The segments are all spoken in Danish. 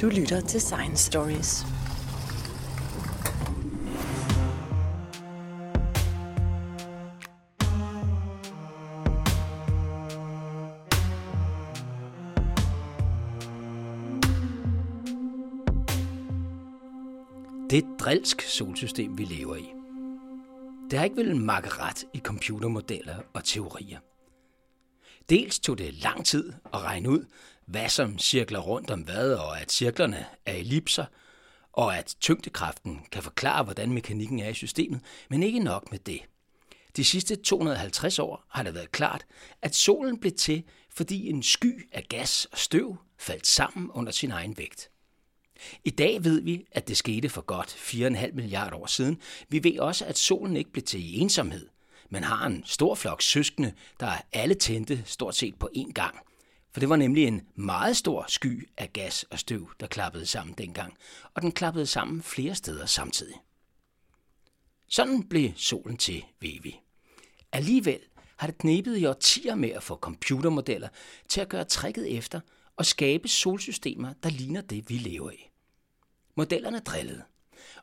Du lytter til Science Stories. Det er et drilsk solsystem, vi lever i. Det har ikke vel makke ret i computermodeller og teorier. Dels tog det lang tid at regne ud, hvad som cirkler rundt om hvad, og at cirklerne er ellipser, og at tyngdekraften kan forklare, hvordan mekanikken er i systemet, men ikke nok med det. De sidste 250 år har det været klart, at solen blev til, fordi en sky af gas og støv faldt sammen under sin egen vægt. I dag ved vi, at det skete for godt 4,5 milliarder år siden. Vi ved også, at solen ikke blev til i ensomhed, men har en stor flok søskende, der alle tændte stort set på én gang. For det var nemlig en meget stor sky af gas og støv, der klappede sammen dengang, og den klappede sammen flere steder samtidig. Sådan blev solen til, ved vi. Alligevel har det knebet i årtier med at få computermodeller til at gøre tricket efter og skabe solsystemer, der ligner det, vi lever i. Modellerne drillede,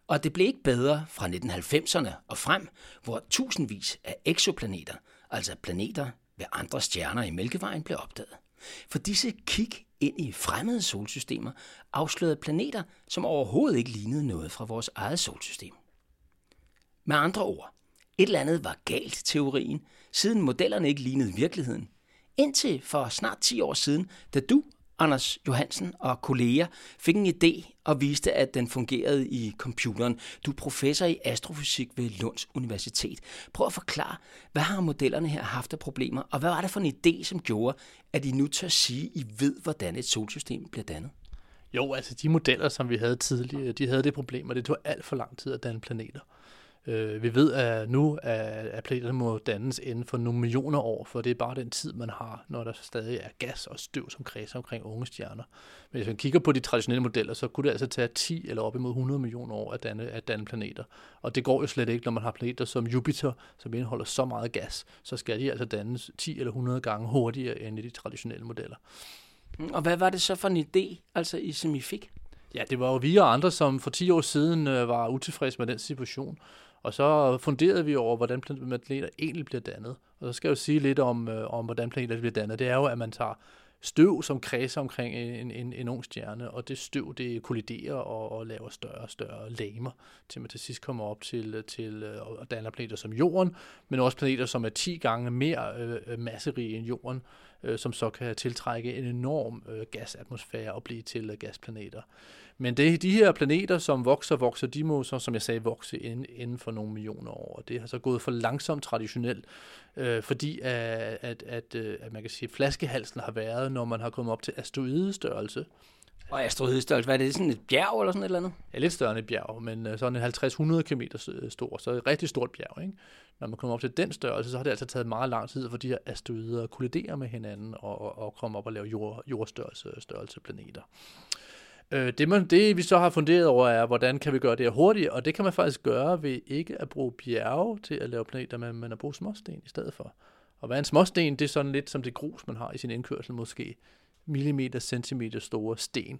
og det blev ikke bedre fra 1990'erne og frem, hvor tusindvis af eksoplaneter, altså planeter ved andre stjerner i Mælkevejen, blev opdaget. For disse kig ind i fremmede solsystemer afslørede planeter, som overhovedet ikke lignede noget fra vores eget solsystem. Med andre ord, et eller andet var galt teorien, siden modellerne ikke lignede virkeligheden. Indtil for snart 10 år siden, da du Anders Johansen og kolleger fik en idé og viste, at den fungerede i computeren. Du er professor i astrofysik ved Lunds Universitet. Prøv at forklare, hvad har modellerne her haft af problemer, og hvad var det for en idé, som gjorde, at I nu tør sige, at I ved, hvordan et solsystem bliver dannet? Jo, altså de modeller, som vi havde tidligere, de havde det problem, og det tog alt for lang tid at danne planeter. Øh, vi ved at nu, at, at planeterne må dannes inden for nogle millioner år, for det er bare den tid, man har, når der stadig er gas og støv, som kredser omkring unge stjerner. Men hvis man kigger på de traditionelle modeller, så kunne det altså tage 10 eller op imod 100 millioner år at danne, at danne planeter. Og det går jo slet ikke, når man har planeter som Jupiter, som indeholder så meget gas, så skal de altså dannes 10 eller 100 gange hurtigere end i de traditionelle modeller. Og hvad var det så for en idé, altså, I, som I fik? Ja, det var jo vi og andre, som for 10 år siden øh, var utilfredse med den situation, og så funderede vi over, hvordan planeter egentlig bliver dannet. Og så skal jeg jo sige lidt om, øh, om hvordan planeter bliver dannet. Det er jo, at man tager støv, som kredser omkring en, en, en ung stjerne, og det støv, det kolliderer og, og laver større og større lamer, til man til sidst kommer op til, til øh, og danner planeter som Jorden, men også planeter, som er 10 gange mere øh, masserige end Jorden, øh, som så kan tiltrække en enorm øh, gasatmosfære og blive til øh, gasplaneter. Men det, de her planeter, som vokser, vokser, de må så, som jeg sagde, vokse inden, inden for nogle millioner år. Og det har så gået for langsomt traditionelt, øh, fordi at, at, at, øh, at man kan sige, at flaskehalsen har været, når man har kommet op til asteroidestørrelse. Og asteroidestørrelse, hvad er det? Sådan et bjerg eller sådan et eller andet? Ja, lidt større end et bjerg, men øh, sådan en 50-100 km stor, så et rigtig stort bjerg. Ikke? Når man kommer op til den størrelse, så har det altså taget meget lang tid for de her asteroider at kollidere med hinanden og, og, og komme op og lave jord, jordstørrelse størrelse planeter. Øh, det, man, det vi så har funderet over er, hvordan kan vi gøre det her hurtigt, og det kan man faktisk gøre ved ikke at bruge bjerge til at lave planeter, men, men at bruge småsten i stedet for. Og hvad er en småsten? Det er sådan lidt som det grus, man har i sin indkørsel måske millimeter, centimeter store sten.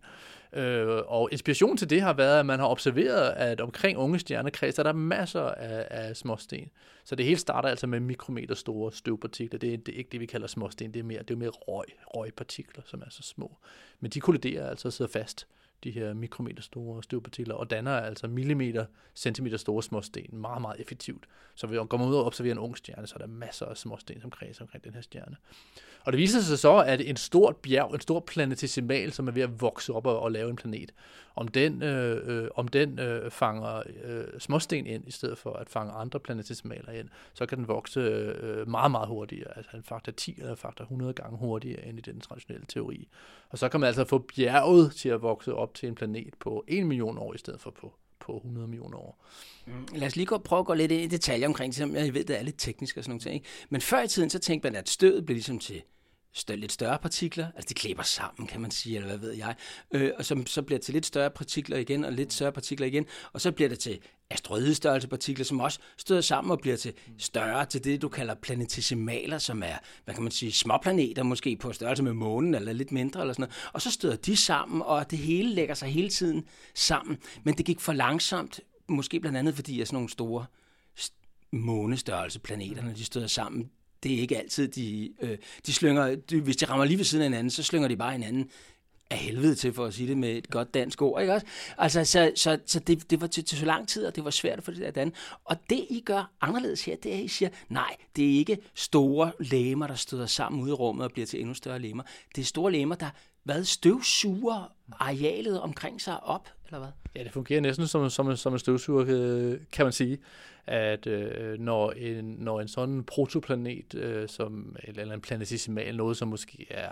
Øh, og inspiration til det har været, at man har observeret, at omkring unge stjernekreds er der masser af, af småsten. Så det hele starter altså med mikrometer store støvpartikler. Det er, det er ikke det, vi kalder småsten, det er mere, det er mere røg, røgpartikler, som er så små. Men de kolliderer altså og sidder fast de her mikrometer store støvpartikler, og danner altså millimeter, centimeter store småsten meget, meget effektivt. Så hvis man går ud og observerer en ung stjerne, så er der masser af småsten, som kredser omkring den her stjerne. Og det viser sig så, at en stort bjerg, en stor planetesimal, som er ved at vokse op og, og lave en planet, om den, øh, øh, om den øh, fanger øh, småsten ind, i stedet for at fange andre planetesimaler ind, så kan den vokse øh, meget, meget hurtigere, altså en faktor 10 eller faktor 100 gange hurtigere end i den traditionelle teori. Og så kan man altså få bjerget til at vokse op til en planet på 1 million år, i stedet for på på 100 millioner år. Mm, lad os lige gå, prøve at gå lidt ind i detaljer omkring det, jeg ved, det er lidt teknisk og sådan noget. Ikke? Men før i tiden, så tænkte man, at stødet blev ligesom til større, lidt større partikler, altså de klæber sammen, kan man sige, eller hvad ved jeg, øh, og som så bliver til lidt større partikler igen, og lidt større partikler igen, og så bliver det til asteroidestørrelse partikler, som også støder sammen og bliver til større, til det, du kalder planetesimaler, som er, hvad kan man sige, småplaneter, måske på størrelse med månen, eller lidt mindre, eller sådan noget. Og så støder de sammen, og det hele lægger sig hele tiden sammen. Men det gik for langsomt, måske blandt andet fordi at sådan nogle store månestørrelse planeterne, de støder sammen. Det er ikke altid, de, øh, de slynger, de, hvis de rammer lige ved siden af hinanden, så slynger de bare hinanden af helvede til, for at sige det med et godt dansk ord, ikke også? Altså, så, så, så det, det var til, til så lang tid, og det var svært for det der andet. Og det, I gør anderledes her, det er, at I siger, nej, det er ikke store læmer, der støder sammen ude i rummet og bliver til endnu større læmer. Det er store læmer, der hvad, støvsuger arealet omkring sig op, eller hvad? Ja, det fungerer næsten som, som, som en støvsuger, øh, kan man sige. At øh, når, en, når en sådan protoplanet, øh, som, eller, eller en planetesimal, noget som måske er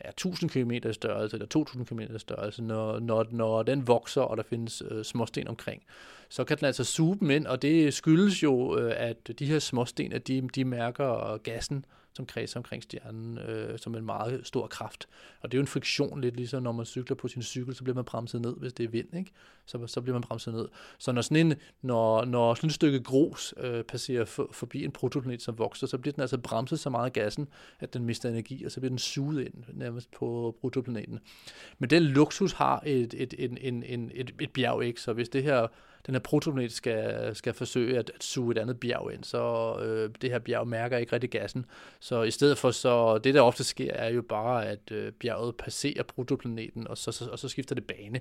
er 1000 km i størrelse, eller 2000 km i størrelse, når, når, når den vokser, og der findes øh, småsten omkring, så kan den altså suge dem ind, og det skyldes jo, øh, at de her småsten, at de, de mærker gassen, som kredser omkring stjernen, øh, som en meget stor kraft. Og det er jo en friktion lidt, ligesom når man cykler på sin cykel, så bliver man bremset ned, hvis det er vind, ikke? Så, så bliver man bremset ned. Så når sådan, en, når, når sådan et stykke grus øh, passerer for, forbi en protoplanet, som vokser, så bliver den altså bremset så meget af gassen, at den mister energi, og så bliver den suget ind nærmest på protoplaneten. Men den luksus har et, et, en, en, en, et, et bjerg ikke, så hvis det her den her protoplanet skal, skal forsøge at, at suge et andet bjerg ind, så øh, det her bjerg mærker ikke rigtig gassen. Så i stedet for, så det der ofte sker, er jo bare, at øh, bjerget passerer protoplaneten, og så, så, og så skifter det bane.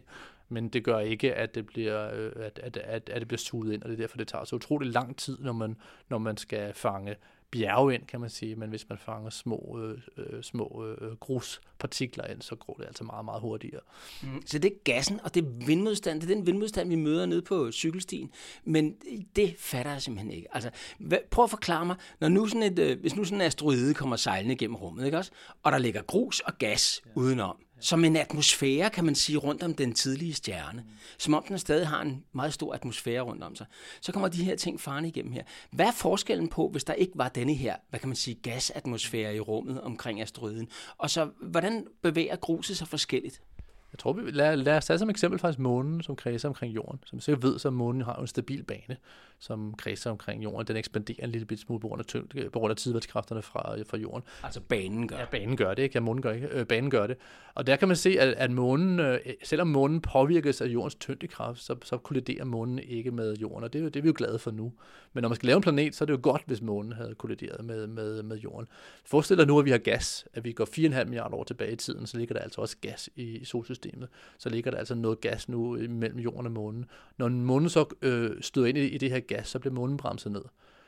Men det gør ikke, at det bliver, øh, at, at, at, at det bliver suget ind, og det er derfor, det tager så utrolig lang tid, når man, når man skal fange bjerge ind, kan man sige, men hvis man fanger små, øh, øh, små øh, gruspartikler ind, så går det altså meget, meget hurtigere. Mm, så det er gassen, og det er vindmodstand, det er den vindmodstand, vi møder nede på cykelstien, men det fatter jeg simpelthen ikke. Altså, hvad, prøv at forklare mig, når nu sådan et, øh, hvis nu sådan en asteroide kommer sejlende gennem rummet, ikke også? og der ligger grus og gas ja. udenom, som en atmosfære, kan man sige, rundt om den tidlige stjerne. Som om den stadig har en meget stor atmosfære rundt om sig. Så kommer de her ting farne igennem her. Hvad er forskellen på, hvis der ikke var denne her, hvad kan man sige, gasatmosfære i rummet omkring asteroiden? Og så, hvordan bevæger gruset sig forskelligt? Jeg tror, vi lad, lad os tage som eksempel faktisk månen, som kredser omkring jorden. Som vi sikkert ved, så månen har en stabil bane, som kredser omkring jorden. Den ekspanderer en lille smule på grund af, tyngde, på grund af tidværdskræfterne fra, fra jorden. Altså banen gør Ja, banen gør det, ikke? Ja, månen gør ikke. Øh, banen gør det. Og der kan man se, at, at månen, øh, selvom månen påvirkes af jordens tyngdekraft, så, så kolliderer månen ikke med jorden, og det, det er vi jo glade for nu. Men når man skal lave en planet, så er det jo godt, hvis månen havde kollideret med, med, med jorden. Forestil dig nu, at vi har gas, at vi går 4,5 milliarder år tilbage i tiden, så ligger der altså også gas i, i solsystemet. Så ligger der altså noget gas nu mellem jorden og månen. Når månen så øh, støder ind i, i det her gas, så blev månen bremset ned.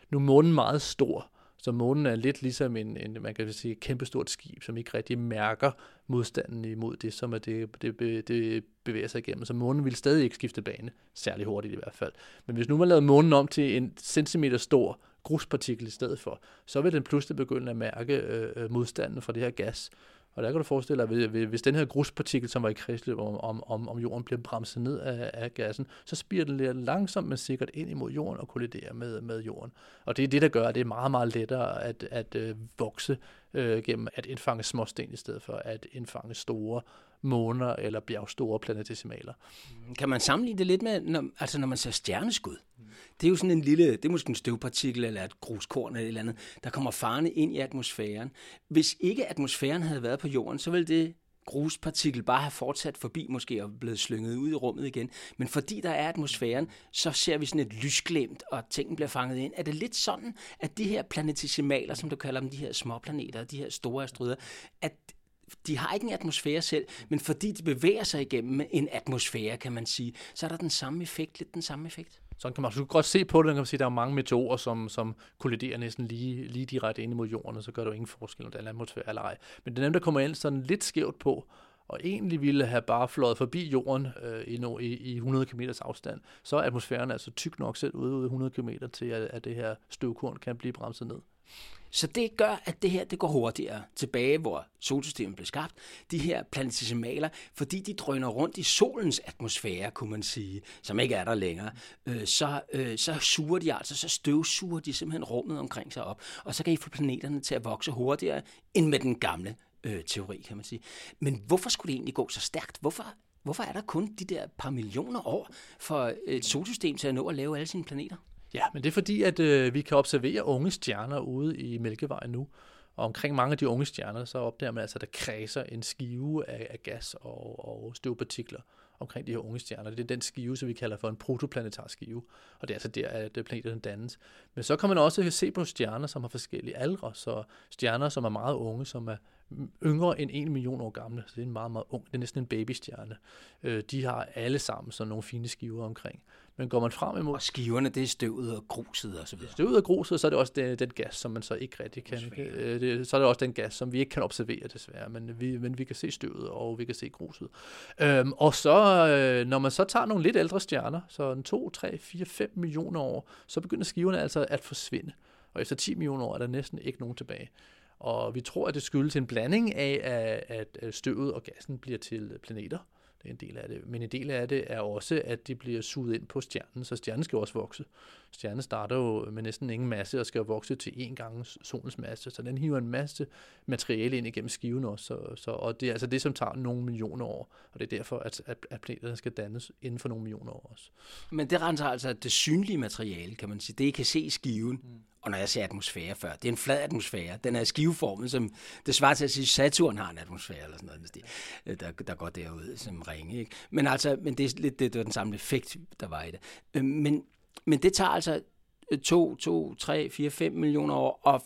Nu er månen meget stor, så månen er lidt ligesom en, en man kan sige, et kæmpestort skib, som ikke rigtig mærker modstanden imod det, som er det, det, det bevæger sig igennem. Så månen vil stadig ikke skifte bane, særlig hurtigt i hvert fald. Men hvis nu man lavede månen om til en centimeter stor gruspartikel i stedet for, så vil den pludselig begynde at mærke øh, øh modstanden fra det her gas. Og der kan du forestille dig, hvis den her gruspartikel, som var i kredsløb om, om, om jorden, bliver bremset ned af, af gassen, så spiger den lidt langsomt, men sikkert ind imod jorden og kolliderer med, med jorden. Og det er det, der gør, at det er meget, meget lettere at, at øh, vokse øh, gennem at indfange småsten i stedet for at indfange store måner eller bjergstore planetesimaler. Mm, kan man sammenligne det lidt med, når, altså når man ser stjerneskud? Mm. Det er jo sådan en lille, det er måske en støvpartikel eller et gruskorn eller et eller andet, der kommer farne ind i atmosfæren. Hvis ikke atmosfæren havde været på jorden, så ville det gruspartikel bare have fortsat forbi måske og blevet slynget ud i rummet igen. Men fordi der er atmosfæren, så ser vi sådan et lysglemt, og tingene bliver fanget ind. Er det lidt sådan, at de her planetesimaler, som du kalder dem, de her småplaneter, de her store asteroider, at de har ikke en atmosfære selv, men fordi de bevæger sig igennem en atmosfære, kan man sige, så er der den samme effekt, lidt den samme effekt. Sådan kan man også godt se på det, kan man sige, der er mange meteorer, som, som kolliderer næsten lige, lige direkte ind mod jorden, og så gør det jo ingen forskel, om der er atmosfære eller ej. Men det er dem, der kommer ind sådan lidt skævt på, og egentlig ville have bare fløjet forbi jorden øh, i, no, i, i 100 km afstand, så er atmosfæren altså tyk nok selv ude, ude 100 km til, at, at det her støvkorn kan blive bremset ned. Så det gør, at det her det går hurtigere tilbage, hvor solsystemet blev skabt. De her planetesimaler, fordi de drøner rundt i solens atmosfære, kunne man sige, som ikke er der længere, øh, så, øh, så suger de altså, så støvsuger de simpelthen rummet omkring sig op. Og så kan I få planeterne til at vokse hurtigere end med den gamle øh, teori, kan man sige. Men hvorfor skulle det egentlig gå så stærkt? Hvorfor, hvorfor er der kun de der par millioner år for et solsystem til at nå at lave alle sine planeter? Ja, men det er fordi, at øh, vi kan observere unge stjerner ude i Mælkevejen nu. Og omkring mange af de unge stjerner, så opdager man altså, at der kredser en skive af, af gas og, og støvpartikler omkring de her unge stjerner. Det er den skive, som vi kalder for en protoplanetar skive, og det er altså der, at øh, planeterne dannes. Men så kan man også se på stjerner, som har forskellige aldre, så stjerner, som er meget unge, som er yngre end en million år gamle, så det er en meget, meget ung, det er næsten en babystjerne. Øh, de har alle sammen sådan nogle fine skiver omkring. Men går man frem imod... Og skiverne, det er støvet og gruset og så videre. Støvet og gruset, så er det også den, den gas, som man så ikke rigtig kan... Øh, det, så er det også den gas, som vi ikke kan observere desværre, men vi, men vi kan se støvet, og vi kan se gruset. Øhm, og så, øh, når man så tager nogle lidt ældre stjerner, så en 2, 3, 4, 5 millioner år, så begynder skiverne altså at forsvinde. Og efter 10 millioner år er der næsten ikke nogen tilbage. Og vi tror, at det skyldes en blanding af, at støvet og gassen bliver til planeter. Det er en del af det. Men en del af det er også, at de bliver suget ind på stjernen, så stjernen skal også vokse. Stjernen starter jo med næsten ingen masse og skal vokse til en gang solens masse, så den hiver en masse materiale ind igennem skiven også. Så, så, og det er altså det, som tager nogle millioner år, og det er derfor, at, at, at planeterne skal dannes inden for nogle millioner år også. Men det renser altså det synlige materiale, kan man sige. Det, I kan se i skiven, mm. og når jeg siger atmosfære før, det er en flad atmosfære. Den er skiveformet, som det svarer til at sige, Saturn har en atmosfære, eller sådan noget, der, der går derud som ringe. Ikke? Men altså, men det er lidt det, det var den samme effekt, der var i det. Øh, men men det tager altså 2, 2, 3, 4, 5 millioner år at,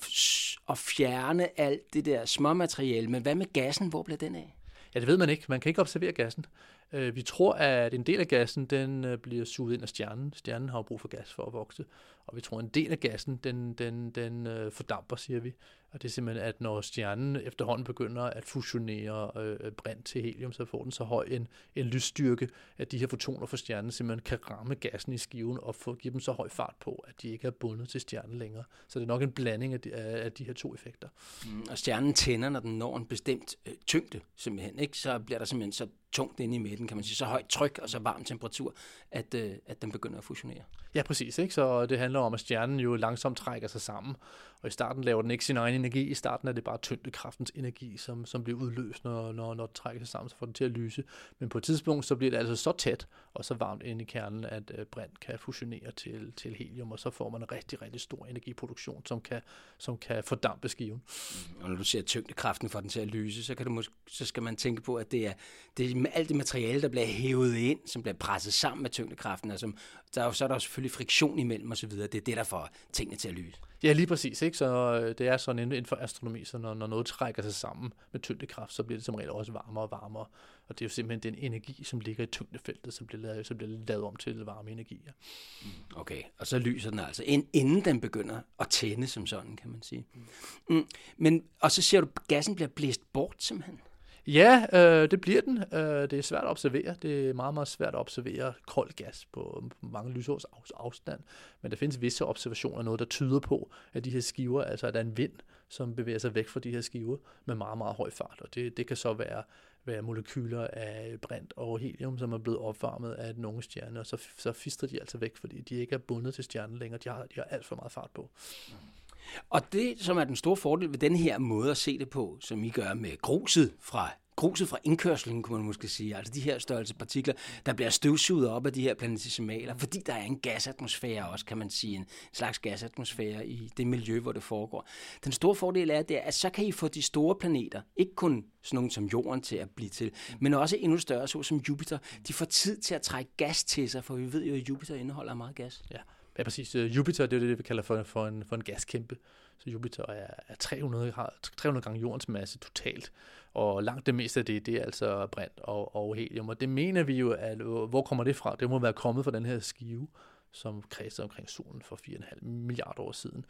at fjerne alt det der småmateriale. Men hvad med gassen? Hvor bliver den af? Ja, det ved man ikke. Man kan ikke observere gassen. Øh, vi tror, at en del af gassen den øh, bliver suget ind af stjernen. Stjernen har brug for gas for at vokse. Og vi tror, at en del af gassen den, den, den øh, fordamper, siger vi. Og det er simpelthen, at når stjernen efterhånden begynder at fusionere øh, brint til helium, så får den så høj en, en lysstyrke, at de her fotoner fra stjernen simpelthen kan ramme gassen i skiven og få, give dem så høj fart på, at de ikke er bundet til stjernen længere. Så det er nok en blanding af de, af, af de her to effekter. Mm, og stjernen tænder, når den når en bestemt øh, tyngde, simpelthen. Ikke? Så bliver der simpelthen så tungt inde i midten, kan man sige, så højt tryk og så varm temperatur, at, øh, at den begynder at fusionere. Ja, præcis. Ikke? Så det handler om, at stjernen jo langsomt trækker sig sammen, og i starten laver den ikke sin egen energi. I starten er det bare tyngdekraftens energi, som, som bliver udløst, når, når, når den trækker sig sammen, så får den til at lyse. Men på et tidspunkt, så bliver det altså så tæt og så varmt inde i kernen, at øh, brint kan fusionere til, til helium, og så får man en rigtig, rigtig stor energiproduktion, som kan, som kan fordampe skiven. Mm. Og når du siger tyngdekraften for den til at lyse, så, kan du måske, så skal man tænke på, at det er, det er alt det materiale, der bliver hævet ind, som bliver presset sammen med tyngdekraften, og som, der er, så er der selvfølgelig friktion imellem osv. Det er det, der får tingene til at lyse. Ja, lige præcis. Ikke? Så øh, det er sådan inden for astronomi, så når, når noget trækker sig sammen med tyngdekraft, så bliver det som regel også varmere og varmere. Og det er jo simpelthen den energi, som ligger i tyngdefeltet, som bliver lavet, som bliver lavet om til varme energi. Ja. Mm, okay, og så lyser den altså, inden den begynder at tænde som sådan, kan man sige. Mm. mm. Men, og så ser du, at gassen bliver blæst bort simpelthen. Ja, øh, det bliver den. Øh, det er svært at observere. Det er meget, meget svært at observere kold gas på mange lysårs afstand. Men der findes visse observationer, noget der tyder på, at de her skiver, altså at der er en vind, som bevæger sig væk fra de her skiver med meget, meget høj fart. Og det, det kan så være, være molekyler af brint og helium, som er blevet opvarmet af nogle stjerner, stjerne, og så, så fister de altså væk, fordi de ikke er bundet til stjernen længere. De har, de har alt for meget fart på. Mm. Og det, som er den store fordel ved den her måde at se det på, som I gør med gruset fra gruset fra indkørslen, kunne man måske sige, altså de her størrelse partikler, der bliver støvsuget op af de her planetesimaler, fordi der er en gasatmosfære også, kan man sige, en slags gasatmosfære i det miljø, hvor det foregår. Den store fordel er, det, at så kan I få de store planeter, ikke kun sådan nogle som Jorden til at blive til, men også endnu større, så som Jupiter, de får tid til at trække gas til sig, for vi ved jo, at Jupiter indeholder meget gas. Ja. Ja, præcis. Øh, Jupiter, det er det, vi kalder for, for, en, for en gaskæmpe. Så Jupiter er, er 300, 300 gange jordens masse totalt, og langt det meste af det, det er altså brint og, og helium. Og det mener vi jo, at øh, hvor kommer det fra? Det må være kommet fra den her skive, som kredsede omkring solen for 4,5 milliarder år siden.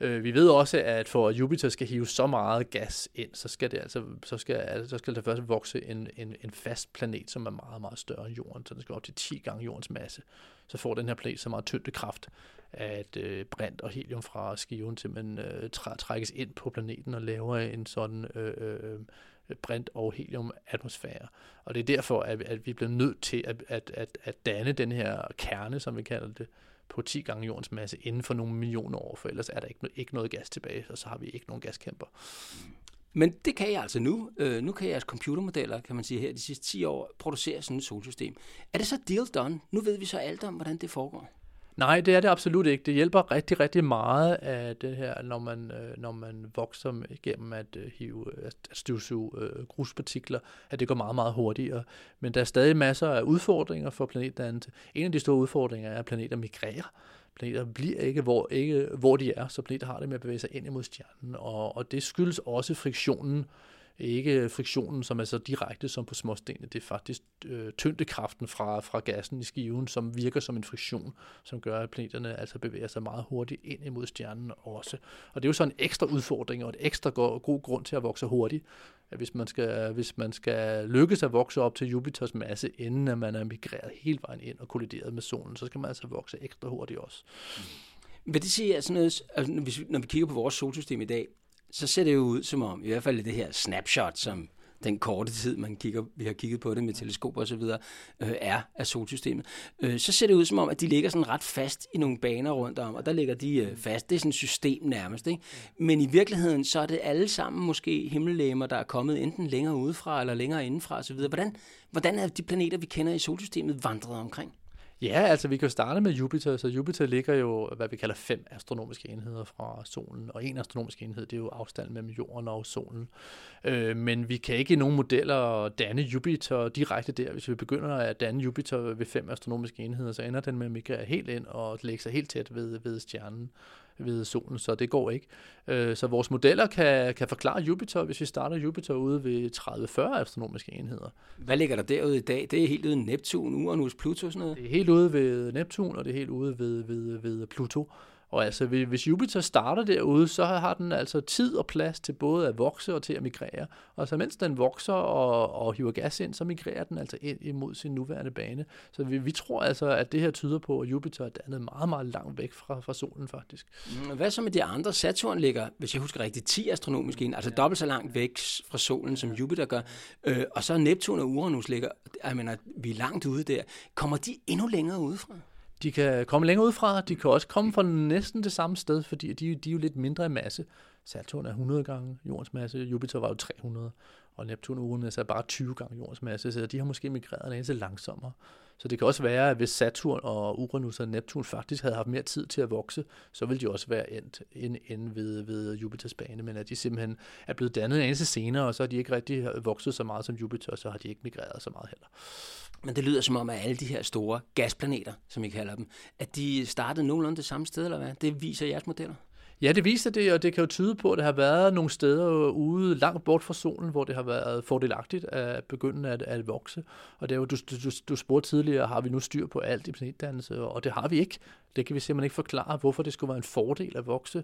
Øh, vi ved også, at for at Jupiter skal hive så meget gas ind, så skal det altså så skal, altså, så skal der først vokse en, en, en fast planet, som er meget, meget større end Jorden, så den skal op til 10 gange Jordens masse. Så får den her planet så meget tyngdekraft, at øh, brint og helium fra skiven simpelthen øh, trækkes ind på planeten og laver en sådan øh, øh, øh brint- og helium-atmosfære. Og det er derfor, at, at vi bliver nødt til at, at, at, at danne den her kerne, som vi kalder det, på 10 gange jordens masse inden for nogle millioner år, for ellers er der ikke, ikke noget gas tilbage, og så har vi ikke nogen gaskæmper. Men det kan jeg altså nu. Øh, nu kan jeres computermodeller, kan man sige her, de sidste 10 år, producere sådan et solsystem. Er det så deal done? Nu ved vi så alt om, hvordan det foregår. Nej, det er det absolut ikke. Det hjælper rigtig, rigtig meget af det her, når man, øh, når man vokser igennem at øh, hive, at støvsuge øh, gruspartikler, at det går meget, meget hurtigere. Men der er stadig masser af udfordringer for planetdannelse. En af de store udfordringer er, at planeter migrerer. Planeter bliver ikke hvor, ikke, hvor de er, så planeter har det med at bevæge sig ind imod stjernen. Og, og det skyldes også friktionen ikke friktionen, som er så direkte som på småstenene. Det er faktisk øh, tyngdekraften fra, fra gassen i skiven, som virker som en friktion, som gør, at planeterne altså bevæger sig meget hurtigt ind imod stjernen også. Og det er jo så en ekstra udfordring og et ekstra god grund til at vokse hurtigt. At hvis man skal, hvis man skal lykkes at vokse op til Jupiters masse, inden at man er migreret hele vejen ind og kollideret med solen, så skal man altså vokse ekstra hurtigt også. Mm. Vil det sige, at sådan noget, altså, vi når vi kigger på vores solsystem i dag, så ser det jo ud som om, i hvert fald det her snapshot, som den korte tid, man kigger, vi har kigget på det med teleskoper og så videre, øh, er af solsystemet, øh, så ser det ud som om, at de ligger sådan ret fast i nogle baner rundt om, og der ligger de øh, fast. Det er sådan et system nærmest. Ikke? Men i virkeligheden, så er det alle sammen måske himmellegemer, der er kommet enten længere udefra eller længere indenfra osv. Hvordan, hvordan er de planeter, vi kender i solsystemet, vandret omkring? Ja, altså vi kan jo starte med Jupiter, så Jupiter ligger jo, hvad vi kalder fem astronomiske enheder fra solen, og en astronomisk enhed, det er jo afstanden mellem jorden og solen. Øh, men vi kan ikke i nogen modeller danne Jupiter direkte der. Hvis vi begynder at danne Jupiter ved fem astronomiske enheder, så ender den med at migrere helt ind og lægge sig helt tæt ved, ved stjernen ved solen, så det går ikke. Øh, så vores modeller kan, kan forklare Jupiter, hvis vi starter Jupiter ude ved 30-40 astronomiske enheder. Hvad ligger der derude i dag? Det er helt ude Neptun, Uranus, Pluto sådan noget? Det er helt ude ved Neptun, og det er helt ude ved, ved, ved Pluto. Og altså, hvis Jupiter starter derude, så har den altså tid og plads til både at vokse og til at migrere. Og så mens den vokser og, og hiver gas ind, så migrerer den altså ind imod sin nuværende bane. Så vi, vi tror altså, at det her tyder på, at Jupiter er dannet meget, meget langt væk fra, fra solen faktisk. Mm, hvad så med de andre? Saturn ligger, hvis jeg husker rigtigt, 10 astronomiske ind, altså ja. dobbelt så langt væk fra solen, som Jupiter gør. Øh, og så Neptun og Uranus ligger, jeg mener, vi er langt ude der. Kommer de endnu længere udefra? De kan komme længere ud fra, de kan også komme fra næsten det samme sted, fordi de, de er jo lidt mindre i masse. Saturn er 100 gange jordens masse, Jupiter var jo 300, og Neptun og Uranus er bare 20 gange jordens masse, så de har måske migreret en anelse langsommere. Så det kan også være, at hvis Saturn og Uranus og Neptun faktisk havde haft mere tid til at vokse, så ville de også være endt end, end ved, ved Jupiters bane, men at de simpelthen er blevet dannet en anelse senere, og så har de ikke rigtig vokset så meget som Jupiter, og så har de ikke migreret så meget heller. Men det lyder som om, at alle de her store gasplaneter, som I kalder dem, at de startede nogenlunde det samme sted, eller hvad? Det viser jeres modeller. Ja, det viser det, og det kan jo tyde på, at der har været nogle steder ude langt bort fra solen, hvor det har været fordelagtigt at begynde at, at vokse. Og det er jo, du, du, du spurgte tidligere, har vi nu styr på alt i planetdannelse, og det har vi ikke. Det kan vi simpelthen ikke forklare, hvorfor det skulle være en fordel at vokse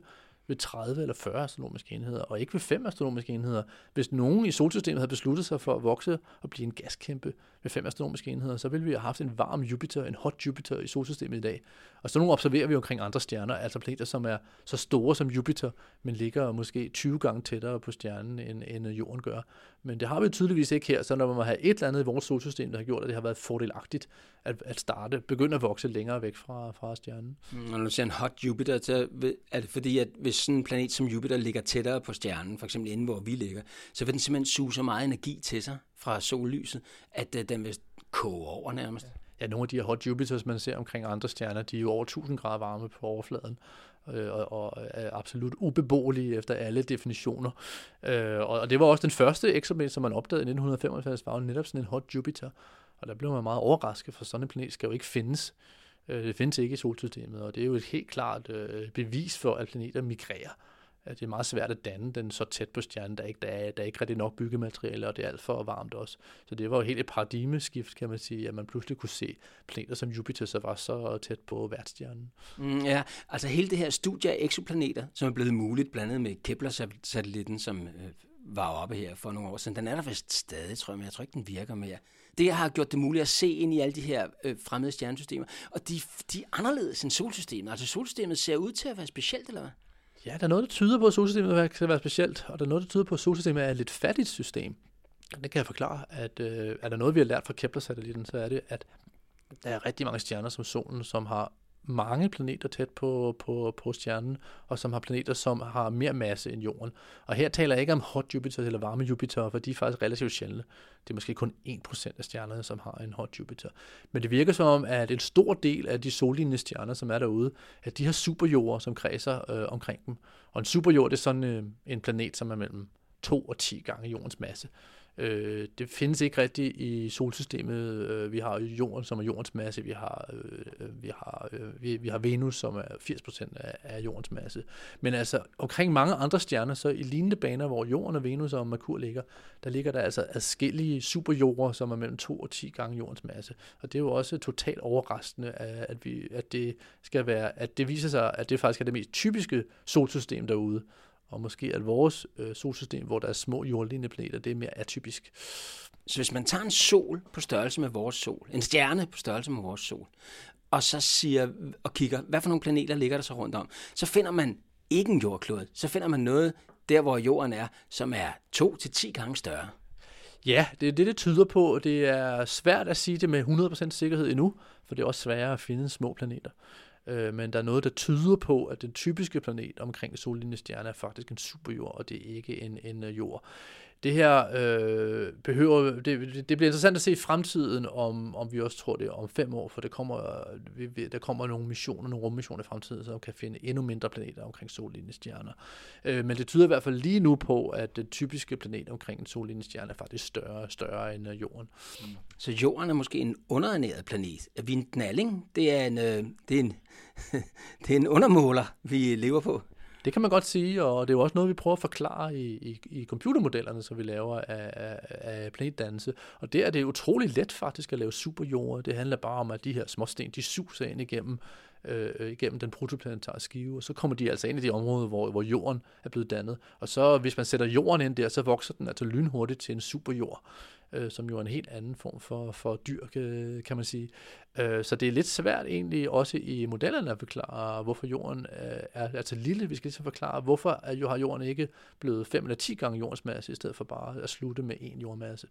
ved 30 eller 40 astronomiske enheder, og ikke ved 5 astronomiske enheder. Hvis nogen i solsystemet havde besluttet sig for at vokse og blive en gaskæmpe ved 5 astronomiske enheder, så ville vi have haft en varm Jupiter, en hot Jupiter i solsystemet i dag. Og så nogle observerer vi omkring andre stjerner, altså planeter, som er så store som Jupiter, men ligger måske 20 gange tættere på stjernen, end, end Jorden gør. Men det har vi tydeligvis ikke her, så når man må have et eller andet i vores solsystem, der har gjort, at det har været fordelagtigt at, at starte, begynde at vokse længere væk fra, fra stjernen. Mm, når du siger en hot Jupiter, så er det fordi, at hvis sådan en planet som Jupiter ligger tættere på stjernen, for eksempel inde hvor vi ligger, så vil den simpelthen suge så meget energi til sig fra sollyset, at uh, den vil koge over nærmest. Ja, nogle af de her hot Jupiters, man ser omkring andre stjerner, de er jo over 1000 grader varme på overfladen øh, og, og er absolut ubeboelige efter alle definitioner. Øh, og, og det var også den første eksoplanet, som man opdagede i 1995, var jo netop sådan en hot Jupiter. Og der blev man meget overrasket, for sådan en planet skal jo ikke findes. Øh, det findes ikke i solsystemet, og det er jo et helt klart øh, bevis for, at planeter migrerer. At det er meget svært at danne den så tæt på stjernen, der ikke der er, der er ikke rigtig nok byggemateriale, og det er alt for varmt også. Så det var jo helt et paradigmeskift, kan man sige, at man pludselig kunne se planeter som Jupiter, så var så tæt på værtsstjernen. Mm, ja, altså hele det her studie af eksoplaneter, som er blevet muligt, blandt andet med Kepler-satellitten, som øh, var oppe her for nogle år siden, den er der vist stadig, tror jeg, men jeg tror ikke, den virker mere. Det har gjort det muligt at se ind i alle de her øh, fremmede stjernesystemer, og de, de er anderledes end solsystemet. Altså solsystemet ser ud til at være specielt, eller hvad? Ja, der er noget, der tyder på, at solsystemet kan være specielt, og der er noget, der tyder på, at solsystemet er et lidt fattigt system. Det kan jeg forklare, at øh, er der noget, vi har lært fra Kepler-satellitten, så er det, at der er rigtig mange stjerner som solen, som har mange planeter tæt på, på, på stjernen, og som har planeter, som har mere masse end Jorden. Og her taler jeg ikke om hot Jupiter eller varme Jupiter, for de er faktisk relativt sjældne. Det er måske kun 1% af stjernerne, som har en hot Jupiter. Men det virker som om, at en stor del af de sollignende stjerner, som er derude, at de har superjorder, som kredser øh, omkring dem. Og en superjord det er sådan øh, en planet, som er mellem 2 og 10 gange jordens masse. Øh, det findes ikke rigtigt i solsystemet. Øh, vi har jorden, som er jordens masse. Vi har, øh, øh, vi har, øh, vi, vi har Venus, som er 80% af, af jordens masse. Men altså omkring mange andre stjerner, så i lignende baner, hvor jorden og Venus og Merkur ligger, der ligger der altså adskillige superjorder, som er mellem 2 og 10 gange jordens masse. Og det er jo også totalt overraskende, at, vi, at det skal være, at det viser sig, at det faktisk er det mest typiske solsystem derude og måske at vores øh, solsystem, hvor der er små jordlignende planeter, det er mere atypisk. Så hvis man tager en sol på størrelse med vores sol, en stjerne på størrelse med vores sol, og så siger og kigger, hvad for nogle planeter ligger der så rundt om, så finder man ikke en jordklode. Så finder man noget der, hvor jorden er, som er to til 10 gange større. Ja, det er det, det tyder på. Det er svært at sige det med 100% sikkerhed endnu, for det er også sværere at finde små planeter øh, men der er noget, der tyder på, at den typiske planet omkring sollignende stjerne er faktisk en superjord, og det er ikke en, en øh, jord. Det her øh, behøver, det, det bliver interessant at se i fremtiden, om, om vi også tror det om fem år, for det kommer, vi, der kommer nogle missioner, nogle rummissioner i fremtiden, som kan finde endnu mindre planeter omkring sollinjestjerner. Øh, men det tyder i hvert fald lige nu på, at den typiske planet omkring en sollinjestjerne er faktisk større, større end øh, Jorden. Mm. Så Jorden er måske en underernæret planet. Er vi en knalling? Det er en, øh, det er en, det er en undermåler, vi lever på. Det kan man godt sige, og det er jo også noget, vi prøver at forklare i, i, i computermodellerne, som vi laver af, af, af planetdannelse. Og der er det utrolig let faktisk at lave superjorder. Det handler bare om, at de her småsten, de suser ind igennem øh, øh, igennem den protoplanetare skive, og så kommer de altså ind i de områder, hvor, hvor jorden er blevet dannet. Og så hvis man sætter jorden ind der, så vokser den altså lynhurtigt til en superjord øh, som jo er en helt anden form for, for dyr, kan man sige. Øh, så det er lidt svært egentlig også i modellerne at forklare, hvorfor jorden er, er altså lille. Vi skal ligesom forklare, hvorfor er, jo, har jorden ikke blevet 5 eller 10 gange jordens masse, i stedet for bare at slutte med en jordmasse.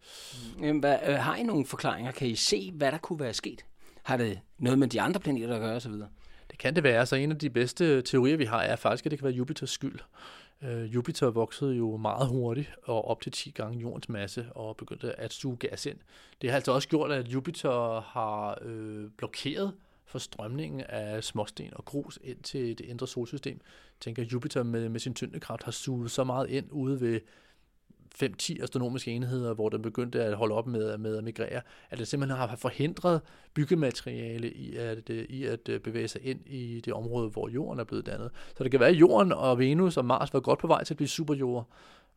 Jamen, hvad, øh, har I nogle forklaringer? Kan I se, hvad der kunne være sket? Har det noget med de andre planeter at gøre osv.? Det kan det være. Så en af de bedste teorier, vi har, er faktisk, at det kan være Jupiters skyld. Øh, Jupiter voksede jo meget hurtigt og op til 10 gange jordens masse og begyndte at suge gas ind. Det har altså også gjort, at Jupiter har øh, blokeret for strømningen af småsten og grus ind til det indre solsystem. Jeg tænker, at Jupiter med, med sin tyndekraft har suget så meget ind ude ved 5-10 astronomiske enheder, hvor den begyndte at holde op med, med at migrere, at det simpelthen har forhindret byggemateriale i at, øh, i at øh, bevæge sig ind i det område, hvor jorden er blevet dannet. Så det kan være, at jorden og Venus og Mars var godt på vej til at blive superjord,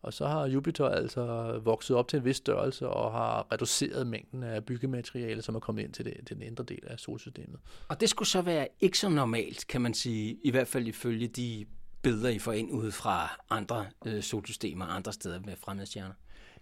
og så har Jupiter altså vokset op til en vis størrelse og har reduceret mængden af byggemateriale, som er kommet ind til, det, til den indre del af solsystemet. Og det skulle så være ikke så normalt, kan man sige, i hvert fald ifølge de billeder, I får ind ud fra andre øh, solsystemer, andre steder med fremmede stjerner?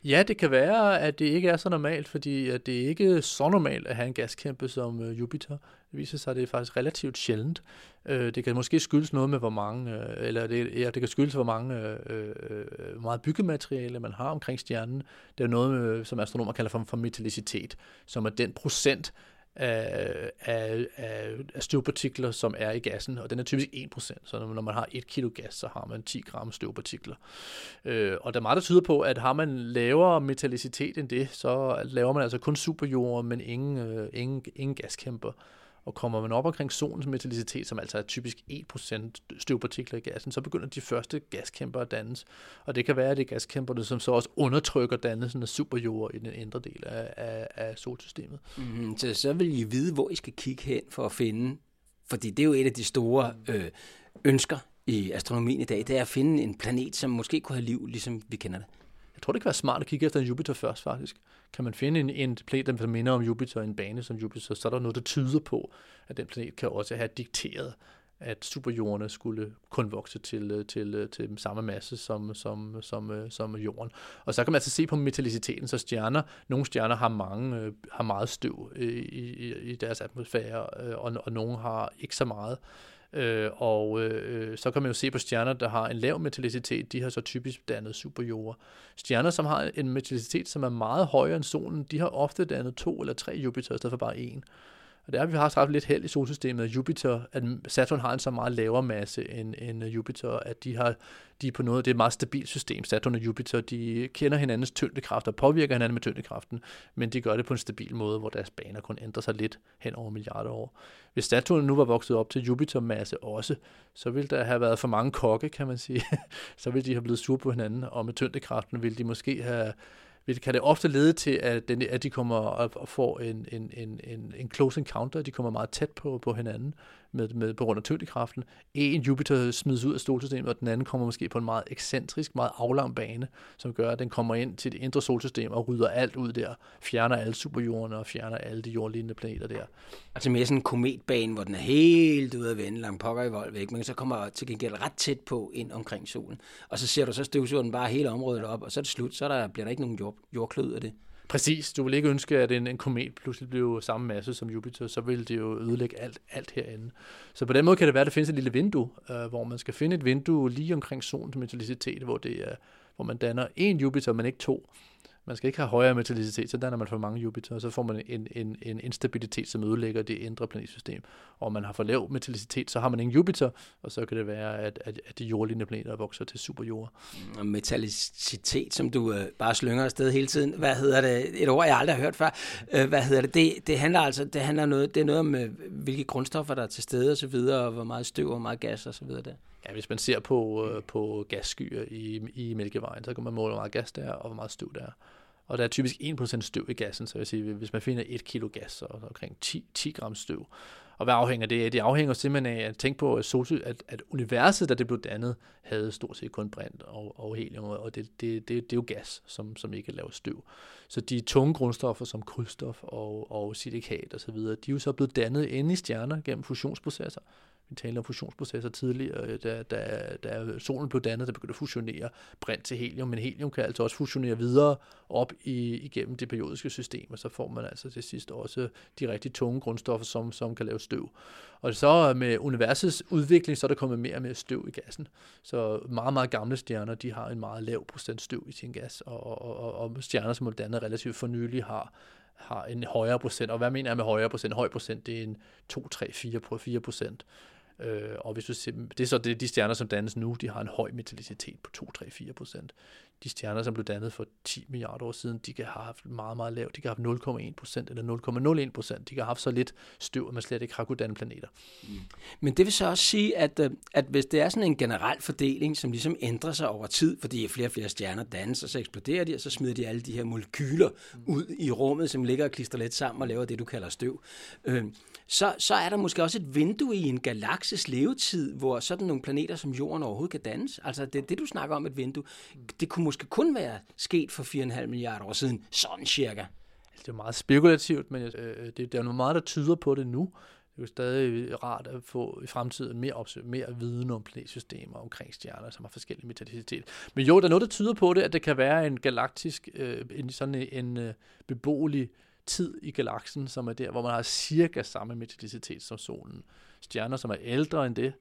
Ja, det kan være, at det ikke er så normalt, fordi at det ikke er så normalt at have en gaskæmpe som øh, Jupiter. Det viser sig, at det er faktisk relativt sjældent. Øh, det kan måske skyldes noget med, hvor mange, øh, eller det, ja, det kan skyldes, hvor mange øh, øh, meget byggemateriale man har omkring stjernen. Det er noget, øh, som astronomer kalder for, for metallicitet, som er den procent af, af, af, af støvpartikler, som er i gassen, og den er typisk 1%, så når man har 1 kilo gas, så har man 10 gram støvpartikler. Øh, og der er meget, der tyder på, at har man lavere metallicitet end det, så laver man altså kun superjord, men ingen, øh, ingen, ingen gaskæmper. Og kommer man op omkring solens metallicitet, som altså er typisk 1% støvpartikler i gassen, så begynder de første gaskæmper at dannes. Og det kan være, at det er gaskæmperne, som så også undertrykker dannelsen af superjord i den indre del af, af, af solsystemet. Mm, så så vil I vide, hvor I skal kigge hen for at finde, fordi det er jo et af de store øh, ønsker i astronomien i dag, det er at finde en planet, som måske kunne have liv, ligesom vi kender det. Jeg tror, det kan være smart at kigge efter en Jupiter først, faktisk. Kan man finde en, en planet, der minder om Jupiter, en bane som Jupiter, så er der noget, der tyder på, at den planet kan også have dikteret, at superjordene skulle kun vokse til, øh, til, øh, til samme masse som, som, som, øh, som jorden. Og så kan man altså se på metalliciteten, så stjerner, nogle stjerner har, mange, har meget støv i, i, i deres atmosfære, og, og nogle har ikke så meget. Øh, og øh, så kan man jo se på stjerner, der har en lav metallicitet, de har så typisk dannet superjorder. Stjerner, som har en metallicitet, som er meget højere end solen, de har ofte dannet to eller tre Jupiter i stedet for bare en. Og det er, at vi har haft lidt held i solsystemet, at Jupiter, at Saturn har en så meget lavere masse end, end Jupiter, at de har de er på noget, det er et meget stabilt system. Saturn og Jupiter, de kender hinandens tyngdekraft og påvirker hinanden med tyngdekraften, men de gør det på en stabil måde, hvor deres baner kun ændrer sig lidt hen over milliarder år. Hvis Saturn nu var vokset op til Jupiter-masse også, så ville der have været for mange kokke, kan man sige. så ville de have blevet sure på hinanden, og med tyngdekraften ville de måske have kan det ofte lede til, at, den, at de kommer og får en, en, en, en, en close encounter, de kommer meget tæt på, på hinanden med, med, på grund af tyngdekraften. En Jupiter smides ud af solsystemet, og den anden kommer måske på en meget ekscentrisk, meget aflang bane, som gør, at den kommer ind til det indre solsystem og rydder alt ud der, fjerner alle superjordene og fjerner alle de jordlignende planeter der. Altså mere sådan en kometbane, hvor den er helt ude at vende langt pokker i vold væk, men så kommer til gengæld ret tæt på ind omkring solen. Og så ser du, så støvsuger den bare hele området op, og så er det slut, så der, bliver der ikke nogen jord, jordklød af det. Præcis. Du vil ikke ønske, at en, en komet pludselig bliver samme masse som Jupiter, så vil det jo ødelægge alt, alt herinde. Så på den måde kan det være, at der findes et lille vindue, øh, hvor man skal finde et vindue lige omkring solens metallicitet, hvor, det er, hvor man danner en Jupiter, men ikke to man skal ikke have højere metallicitet, så danner man for mange Jupiter, så får man en, en, en instabilitet, som ødelægger det indre planetsystem. Og man har for lav metallicitet, så har man ingen Jupiter, og så kan det være, at, at, at de jordlignende planeter vokser til superjord. Metallicitet, som du øh, bare slynger afsted hele tiden, hvad hedder det? Et ord, jeg aldrig har hørt før. Øh, hvad hedder det? det? Det handler altså, det handler noget, det er noget om, øh, hvilke grundstoffer der er til stede og så videre, og hvor meget støv og hvor meget gas og så videre der. Ja, hvis man ser på, øh, på gasskyer i, i Mælkevejen, så kan man måle, hvor meget gas der er, og hvor meget støv der er. Og der er typisk 1% støv i gassen, så jeg sige, hvis man finder 1 kilo gas, så er der omkring 10, 10 gram støv. Og hvad afhænger det af? Det afhænger simpelthen af at tænke på, at, solsy, at, at universet, da det blev dannet, havde stort set kun brint og, og helium, og det, det, det, det er jo gas, som, som ikke laver støv. Så de tunge grundstoffer som kulstof og, og silikat osv., de er jo så blevet dannet inde i stjerner gennem fusionsprocesser. Vi talte om fusionsprocesser tidligere, øh, da, da, da solen blev dannet, der begyndte at fusionere brint til helium, men helium kan altså også fusionere videre op i, igennem det periodiske system, og så får man altså til sidst også de rigtig tunge grundstoffer, som, som kan lave støv. Og så med universets udvikling, så er der kommet mere og mere støv i gassen. Så meget, meget gamle stjerner, de har en meget lav procent støv i sin gas, og, og, og, og stjerner, som er dannet relativt for nylig, har har en højere procent. Og hvad mener jeg med højere procent? Høj procent, det er en 2, 3, 4, 4 procent. Øh, og hvis du ser, det er så det, de stjerner, som dannes nu, de har en høj metallicitet på 2-3-4 procent. De stjerner, som blev dannet for 10 milliarder år siden, de kan have haft meget, meget lavt. De kan have haft 0,1 procent eller 0,01 procent. De kan have haft så lidt støv, at man slet ikke har kunnet danne planeter. Mm. Men det vil så også sige, at, øh, at hvis det er sådan en generel fordeling, som ligesom ændrer sig over tid, fordi flere og flere stjerner dannes, og så eksploderer de, og så smider de alle de her molekyler mm. ud i rummet, som ligger og klister lidt sammen og laver det, du kalder støv. Øh, så, så er der måske også et vindue i en galakses levetid, hvor sådan nogle planeter som Jorden overhovedet kan dannes. Altså det, det du snakker om, et vindue, det kunne måske kun være sket for 4,5 milliarder år siden, sådan cirka. Altså, det er meget spekulativt, men øh, øh det, der er noget meget, der tyder på det nu. Det er jo stadig rart at få i fremtiden mere, mere viden om planetsystemer omkring stjerner, som har forskellige metallicitet. Men jo, der er noget, der tyder på det, at det kan være en galaktisk, øh, en, sådan en, en øh, beboelig tid i galaksen, som er der, hvor man har cirka samme metallicitet som solen. Stjerner, som er ældre end det,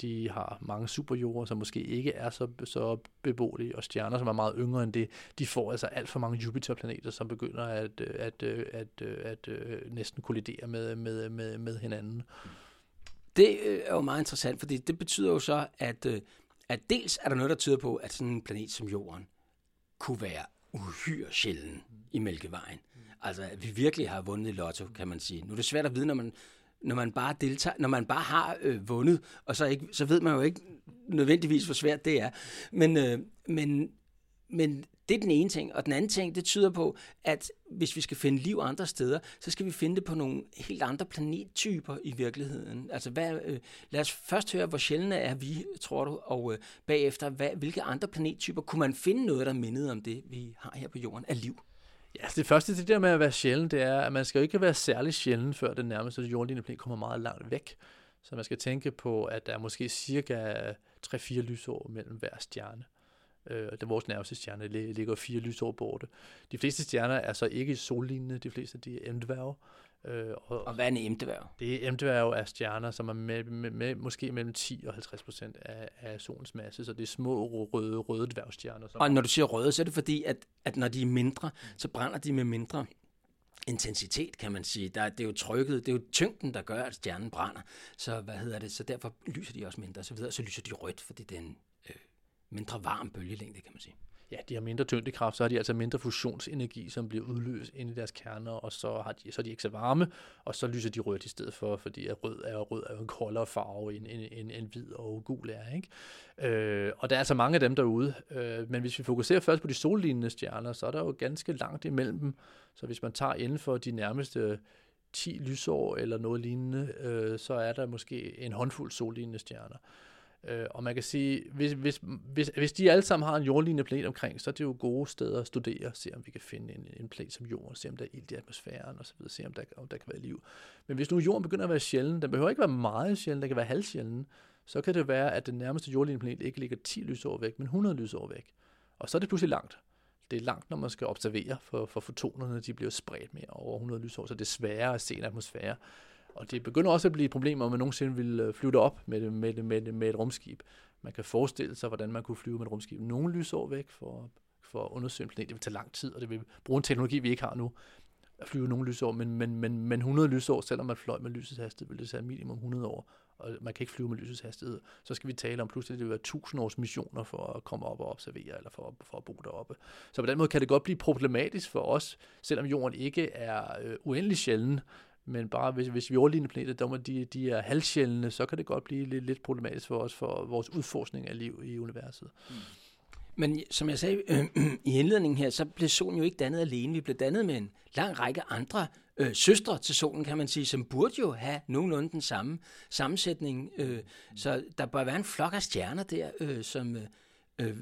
de har mange superjorder, som måske ikke er så, så beboelige, og stjerner, som er meget yngre end det, de får altså alt for mange Jupiter-planeter, som begynder at, øh, at, øh, at, øh, at, at, at næsten kollidere med, med, med, med hinanden. Det er jo meget interessant, fordi det betyder jo så, at, at dels er der noget, der tyder på, at sådan en planet som Jorden kunne være uhyre sjælden i Mælkevejen. Altså, at vi virkelig har vundet i lotto, kan man sige. Nu er det svært at vide, når man, når man bare deltager, når man bare har øh, vundet, og så, ikke, så ved man jo ikke nødvendigvis, hvor svært det er. Men, øh, men, men det er den ene ting. Og den anden ting, det tyder på, at hvis vi skal finde liv andre steder, så skal vi finde det på nogle helt andre planettyper i virkeligheden. Altså, hvad, øh, lad os først høre, hvor sjældne er vi, tror du, og øh, bagefter, hvad, hvilke andre planettyper kunne man finde noget, der mindede om det, vi har her på jorden af liv? Ja, altså det første, det der med at være sjælden, det er, at man skal jo ikke være særlig sjælden, før den nærmeste jordlignende planet kommer meget langt væk. Så man skal tænke på, at der er måske cirka 3-4 lysår mellem hver stjerne. Øh, det vores nærmeste stjerne ligger fire lysår borte. De fleste stjerner er så ikke sollignende, de fleste de er M-dværge. Øh, og, og hvad er en M-dværg? Det er M-dværg er stjerner, som er med, med, med, måske mellem 10 og 50 procent af, af solens masse, så det er små røde, røde dværgstjerner. Som og når du siger røde, så er det fordi, at, at når de er mindre, så brænder de med mindre intensitet, kan man sige. Der, det er jo trykket, det er jo tyngden, der gør, at stjernen brænder. Så hvad hedder det? Så derfor lyser de også mindre, og så videre. Så lyser de rødt, fordi det er en øh, mindre varm bølgelængde, kan man sige. Ja, de har mindre tyngdekraft, så har de altså mindre fusionsenergi, som bliver udløst ind i deres kerner, og så, har de, så er de ikke så varme, og så lyser de rødt i stedet for, fordi at rød er, rød er jo en koldere farve end, end, end, end hvid og gul er. Ikke? Øh, og der er altså mange af dem derude, øh, men hvis vi fokuserer først på de sollignende stjerner, så er der jo ganske langt imellem dem, så hvis man tager inden for de nærmeste 10 lysår eller noget lignende, øh, så er der måske en håndfuld sollignende stjerner. Øh, og man kan sige, hvis, hvis, hvis, hvis de alle sammen har en jordlignende planet omkring, så er det jo gode steder at studere, se om vi kan finde en, en planet som jorden, se om der er ild i atmosfæren osv., se om der, om der kan være liv. Men hvis nu jorden begynder at være sjælden, den behøver ikke være meget sjælden, den kan være halvsjælden, så kan det være, at den nærmeste jordlignende planet ikke ligger 10 lysår væk, men 100 lysår væk. Og så er det pludselig langt. Det er langt, når man skal observere, for, for fotonerne de bliver spredt mere over 100 lysår, så det er sværere at se en atmosfære. Og det begynder også at blive et problem, om man nogensinde vil øh, flyve op med, med, med, med et rumskib. Man kan forestille sig, hvordan man kunne flyve med et rumskib nogle lysår væk for, for at undersøge en planet. Det vil tage lang tid, og det vil bruge en teknologi, vi ikke har nu, at flyve nogle lysår. Men, men, men, men 100 lysår, selvom man fløj med lysets hastighed, vil det tage minimum 100 år. Og man kan ikke flyve med lysets hastighed. Så skal vi tale om pludselig, det vil være 1000 års missioner for at komme op og observere, eller for, for at bo deroppe. Så på den måde kan det godt blive problematisk for os, selvom jorden ikke er øh, uendelig sjælden, men bare hvis, hvis vi overligner planeter, der de, de er halvsjældne, så kan det godt blive lidt, lidt problematisk for os, for vores udforskning af liv i universet. Mm. Men som jeg sagde øh, i indledningen her, så blev solen jo ikke dannet alene. Vi blev dannet med en lang række andre øh, søstre til solen, kan man sige, som burde jo have nogenlunde den samme sammensætning. Øh, så der bør være en flok af stjerner der, øh, som, øh,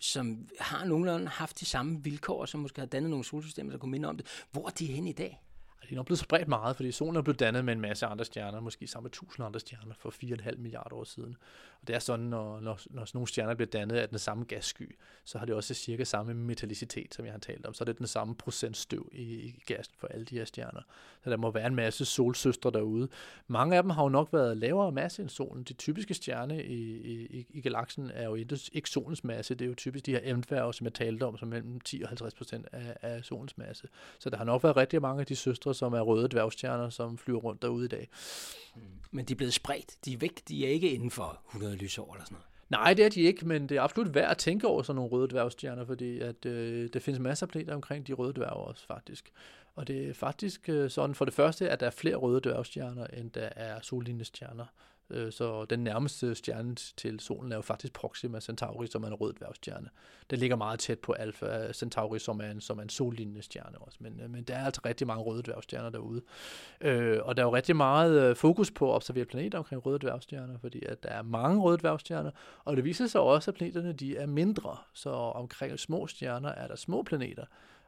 som har nogenlunde haft de samme vilkår, som måske har dannet nogle solsystemer, der kunne minde om det. Hvor er de henne i dag? Det er nok blevet spredt meget, fordi solen er blevet dannet med en masse andre stjerner, måske sammen med tusind andre stjerner for 4,5 milliarder år siden. Og det er sådan, når, når, når sådan nogle stjerner bliver dannet af den samme gassky, så har det også cirka samme metallicitet, som jeg har talt om. Så er det den samme procent støv i, i gassen for alle de her stjerner. Så der må være en masse solsøstre derude. Mange af dem har jo nok været lavere masse end solen. De typiske stjerne i, i, i galaksen er jo ikke solens masse. Det er jo typisk de her m som jeg talte om, som mellem 10 og 50 procent af, af solens masse. Så der har nok været rigtig mange af de søstre, som er røde dværgstjerner, som flyver rundt derude i dag. Men de er blevet spredt. De er væk. De er ikke inden for 100 lysår eller sådan noget. Nej, det er de ikke, men det er absolut værd at tænke over sådan nogle røde dværgstjerner, fordi at, øh, der findes masser af planeter omkring de røde dværge også, faktisk. Og det er faktisk øh, sådan, for det første, at der er flere røde dværgstjerner, end der er sollignende stjerner. Øh, så den nærmeste stjerne til solen er jo faktisk Proxima Centauri, som er en rød dværgstjerne. Den ligger meget tæt på Alpha Centauri, som er en, som er en sollignende stjerne også. Men, øh, men der er altså rigtig mange røde dværgstjerner derude. Øh, og der er jo rigtig meget øh, fokus på at observere planeter omkring røde dværgstjerner, fordi at der er mange røde dværgstjerner, og det viser sig også, at planeterne de er mindre. Så omkring små stjerner er der små planeter.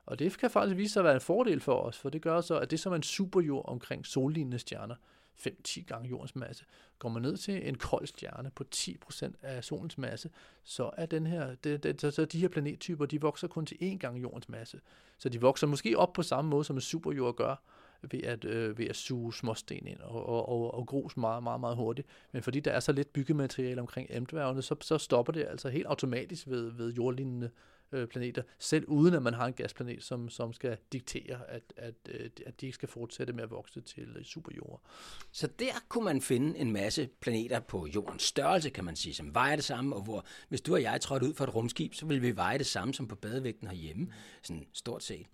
Og det kan faktisk vise sig at være en fordel for os, for det gør så, at det som er en superjord omkring sollignende stjerner, 5-10 gange jordens masse. Går man ned til en kold stjerne på 10% af solens masse, så er den her, det, det, så, så de her planettyper, de vokser kun til 1 gang jordens masse. Så de vokser måske op på samme måde, som en superjord gør, ved at, øh, ved at suge småsten ind og, og, og, og grus meget, meget, meget hurtigt. Men fordi der er så lidt byggemateriale omkring m så, så stopper det altså helt automatisk ved, ved jordlignende øh, planeter, selv uden at man har en gasplanet, som, som skal diktere, at, at, øh, at de ikke skal fortsætte med at vokse til øh, superjord. Så der kunne man finde en masse planeter på jordens størrelse, kan man sige, som vejer det samme, og hvor hvis du og jeg trådte ud for et rumskib, så ville vi veje det samme som på badevægten herhjemme, sådan stort set.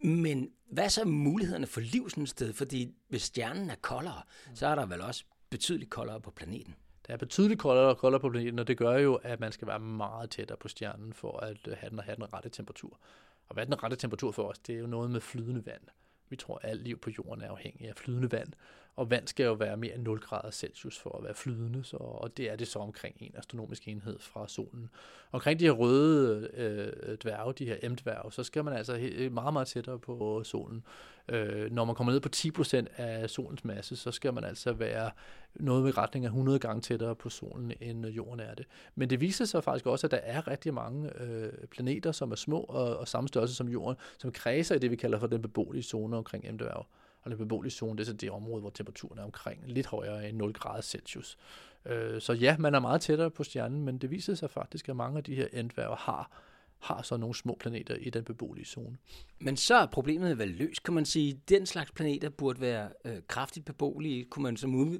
Men hvad er så mulighederne for liv sådan et sted? Fordi hvis stjernen er koldere, så er der vel også betydeligt koldere på planeten. Der er betydeligt koldere og koldere på planeten, og det gør jo, at man skal være meget tættere på stjernen for at øh, have den, have den rette temperatur. Og hvad er den rette temperatur for os? Det er jo noget med flydende vand. Vi tror, at alt liv på jorden er afhængig af flydende vand, og vand skal jo være mere end 0 grader Celsius for at være flydende, så, og det er det så omkring en astronomisk enhed fra solen. Omkring de her røde øh, dværge, de her M-dværge, så skal man altså øh, meget, meget tættere på solen. Øh, når man kommer ned på 10% af solens masse, så skal man altså være noget i retning af 100 gange tættere på solen, end jorden er det. Men det viser sig faktisk også, at der er rigtig mange øh, planeter, som er små og, og samme størrelse som jorden, som kredser i det, vi kalder for den beboelige zone omkring M-dværge. Og den beboelige zone, det er så det område, hvor temperaturen er omkring lidt højere end 0 grader Celsius. Øh, så ja, man er meget tættere på stjernen, men det viser sig faktisk, at mange af de her endværger har har så nogle små planeter i den beboelige zone. Men så er problemet vel løst, kan man sige. Den slags planeter burde være øh, kraftigt beboelige, kunne man som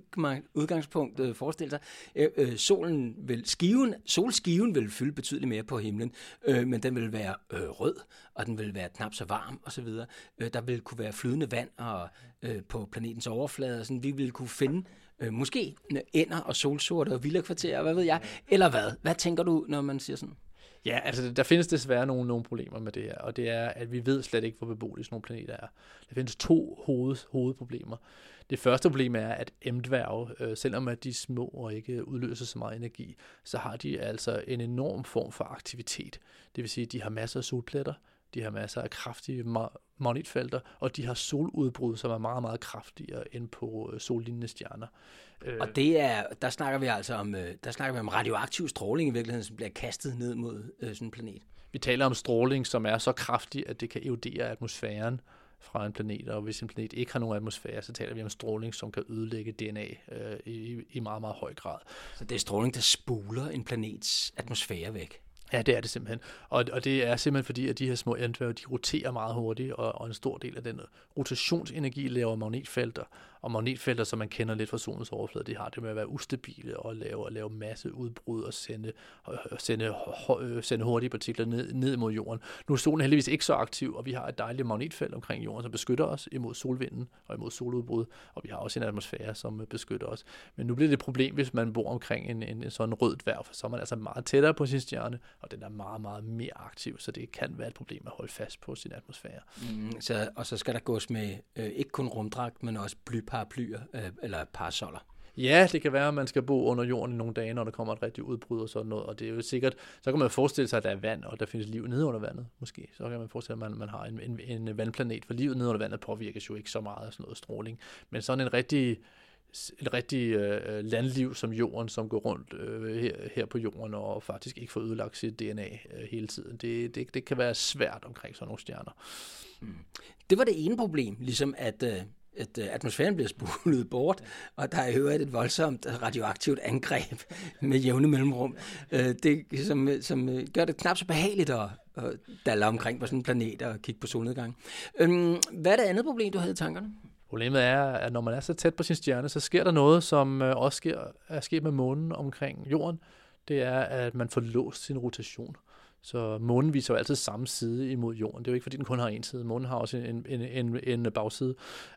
udgangspunkt øh, forestille sig. Øh, øh, solen vil, skiven, solskiven vil fylde betydeligt mere på himlen, øh, men den vil være øh, rød, og den vil være knap så varm osv. Øh, der vil kunne være flydende vand og, øh, på planetens overflade, og sådan. vi vil kunne finde øh, måske øh, ænder og solsorte og villakvarterer, hvad ved jeg, eller hvad? Hvad tænker du, når man siger sådan? Ja, altså der findes desværre nogle, nogle problemer med det her, og det er, at vi ved slet ikke, hvor beboelige sådan nogle planeter er. Der findes to hoved, hovedproblemer. Det første problem er, at M-dværge, øh, selvom at de er små og ikke udløser så meget energi, så har de altså en enorm form for aktivitet. Det vil sige, at de har masser af solpletter, de har masser af kraftige magnetfelter, og de har soludbrud, som er meget, meget kraftigere end på øh, sollignende stjerner. Øh. Og det er, der snakker vi altså om, øh, der snakker vi om radioaktiv stråling i virkeligheden, som bliver kastet ned mod øh, sådan en planet. Vi taler om stråling, som er så kraftig, at det kan erodere atmosfæren fra en planet, og hvis en planet ikke har nogen atmosfære, så taler vi om stråling, som kan ødelægge DNA øh, i, i meget, meget høj grad. Så det er stråling, der spuler en planets atmosfære væk? Ja, det er det simpelthen. Og, og det er simpelthen fordi, at de her små andværge, de roterer meget hurtigt, og, og en stor del af den rotationsenergi laver magnetfelter, og magnetfelter, som man kender lidt fra solens overflade, de har det med at være ustabile og lave, og lave masse udbrud og sende, og øh, sende, øh, sende hurtige partikler ned, ned mod jorden. Nu er solen heldigvis ikke så aktiv, og vi har et dejligt magnetfelt omkring jorden, som beskytter os imod solvinden og imod soludbrud, og vi har også en atmosfære, som øh, beskytter os. Men nu bliver det et problem, hvis man bor omkring en, en, en sådan rød dværg, for så er man altså meget tættere på sin stjerne, og den er meget, meget mere aktiv, så det kan være et problem at holde fast på sin atmosfære. Mm, så, og så skal der gås med øh, ikke kun rumdragt, men også blyparaplyer øh, eller parasoller. Ja, det kan være, at man skal bo under jorden i nogle dage, når der kommer et rigtigt udbrud og sådan noget. Og det er jo sikkert, så kan man forestille sig, at der er vand, og der findes liv nede under vandet, måske. Så kan man forestille sig, at man, man har en, en, en vandplanet, for livet nede under vandet påvirkes jo ikke så meget af sådan noget stråling. Men sådan en rigtig et rigtig øh, landliv som jorden, som går rundt øh, her, her på jorden og faktisk ikke får ødelagt sit DNA øh, hele tiden. Det, det, det kan være svært omkring sådan nogle stjerner. Mm. Det var det ene problem, ligesom at, øh, at øh, atmosfæren bliver spulet bort, og der er jo et voldsomt radioaktivt angreb med jævne mellemrum, øh, det, som, øh, som gør det knap så behageligt at, at dalle omkring på sådan en planet og kigge på solnedgang. Øhm, hvad er det andet problem, du havde i tankerne? Problemet er, at når man er så tæt på sin stjerne, så sker der noget, som også sker, er sket med månen omkring jorden. Det er, at man får låst sin rotation. Så månen viser jo altid samme side imod jorden. Det er jo ikke, fordi den kun har en side. Månen har også en, en, en, en bagside.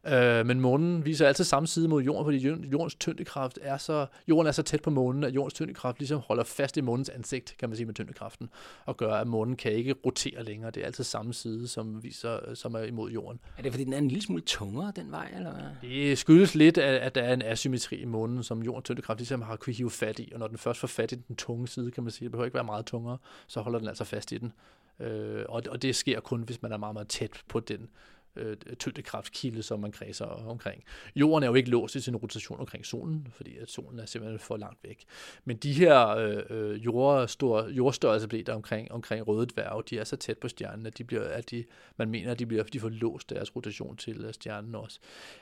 Øh, men månen viser altid samme side mod jorden, fordi jordens tyngdekraft er så, jorden er så tæt på månen, at jordens tyngdekraft ligesom holder fast i månens ansigt, kan man sige med tyngdekraften, og gør, at månen kan ikke rotere længere. Det er altid samme side, som, viser, som er imod jorden. Er det, fordi den er en lille smule tungere, den vej? Eller hvad? Det skyldes lidt, at, at der er en asymmetri i månen, som jordens tyngdekraft ligesom har kunnet hive fat i. Og når den først får fat i den tunge side, kan man sige, det behøver ikke være meget tungere, så holder den altså fast i den. Øh, og, og det sker kun, hvis man er meget, meget tæt på den øh, tyngdekraftkilde, som man kredser omkring. Jorden er jo ikke låst i sin rotation omkring solen, fordi at solen er simpelthen for langt væk. Men de her øh, øh jordstor, jordstørrelseblæder omkring, omkring røde dværge, de er så tæt på stjernen, at, de bliver, at de, man mener, at de, bliver, de får låst deres rotation til øh, stjernen også.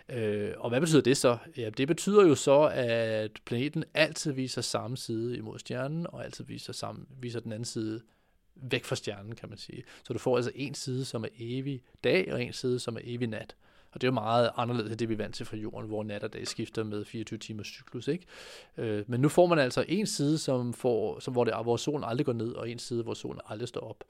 Øh, og hvad betyder det så? Ja, det betyder jo så, at planeten altid viser samme side imod stjernen, og altid viser, samme, viser den anden side væk fra stjernen, kan man sige. Så du får altså en side, som er evig dag, og en side, som er evig nat. Og det er jo meget anderledes end det, vi er vant til fra jorden, hvor nat og dag skifter med 24 timers cyklus. Ikke? Øh, men nu får man altså en side, som får, som, hvor, det, hvor solen aldrig går ned, og en side, hvor solen aldrig står op.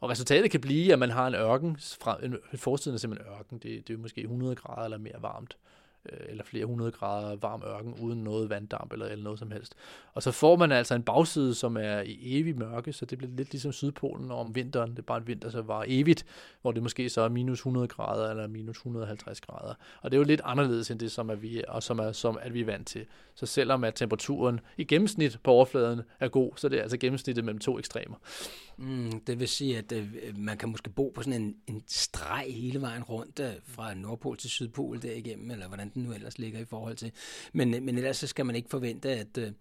Og resultatet kan blive, at man har en ørken, fra, en, forestillende er simpelthen ørken, det, det er måske 100 grader eller mere varmt. Øh, Øh, eller flere hundrede grader varm ørken, uden noget vanddamp eller, eller noget som helst. Og så får man altså en bagside, som er i evig mørke, så det bliver lidt ligesom Sydpolen om vinteren. Det er bare en vinter, så var evigt, hvor det måske så er minus 100 grader eller minus 150 grader. Og det er jo lidt anderledes end det, som er vi, og som er, som at vi er vant til. Så selvom at temperaturen i gennemsnit på overfladen er god, så det er altså gennemsnittet mellem to ekstremer. Mm, det vil sige, at øh, man kan måske bo på sådan en, en streg hele vejen rundt øh, fra Nordpol til Sydpol derigennem, eller hvordan den nu ellers ligger i forhold til. Men, øh, men ellers så skal man ikke forvente, at, øh,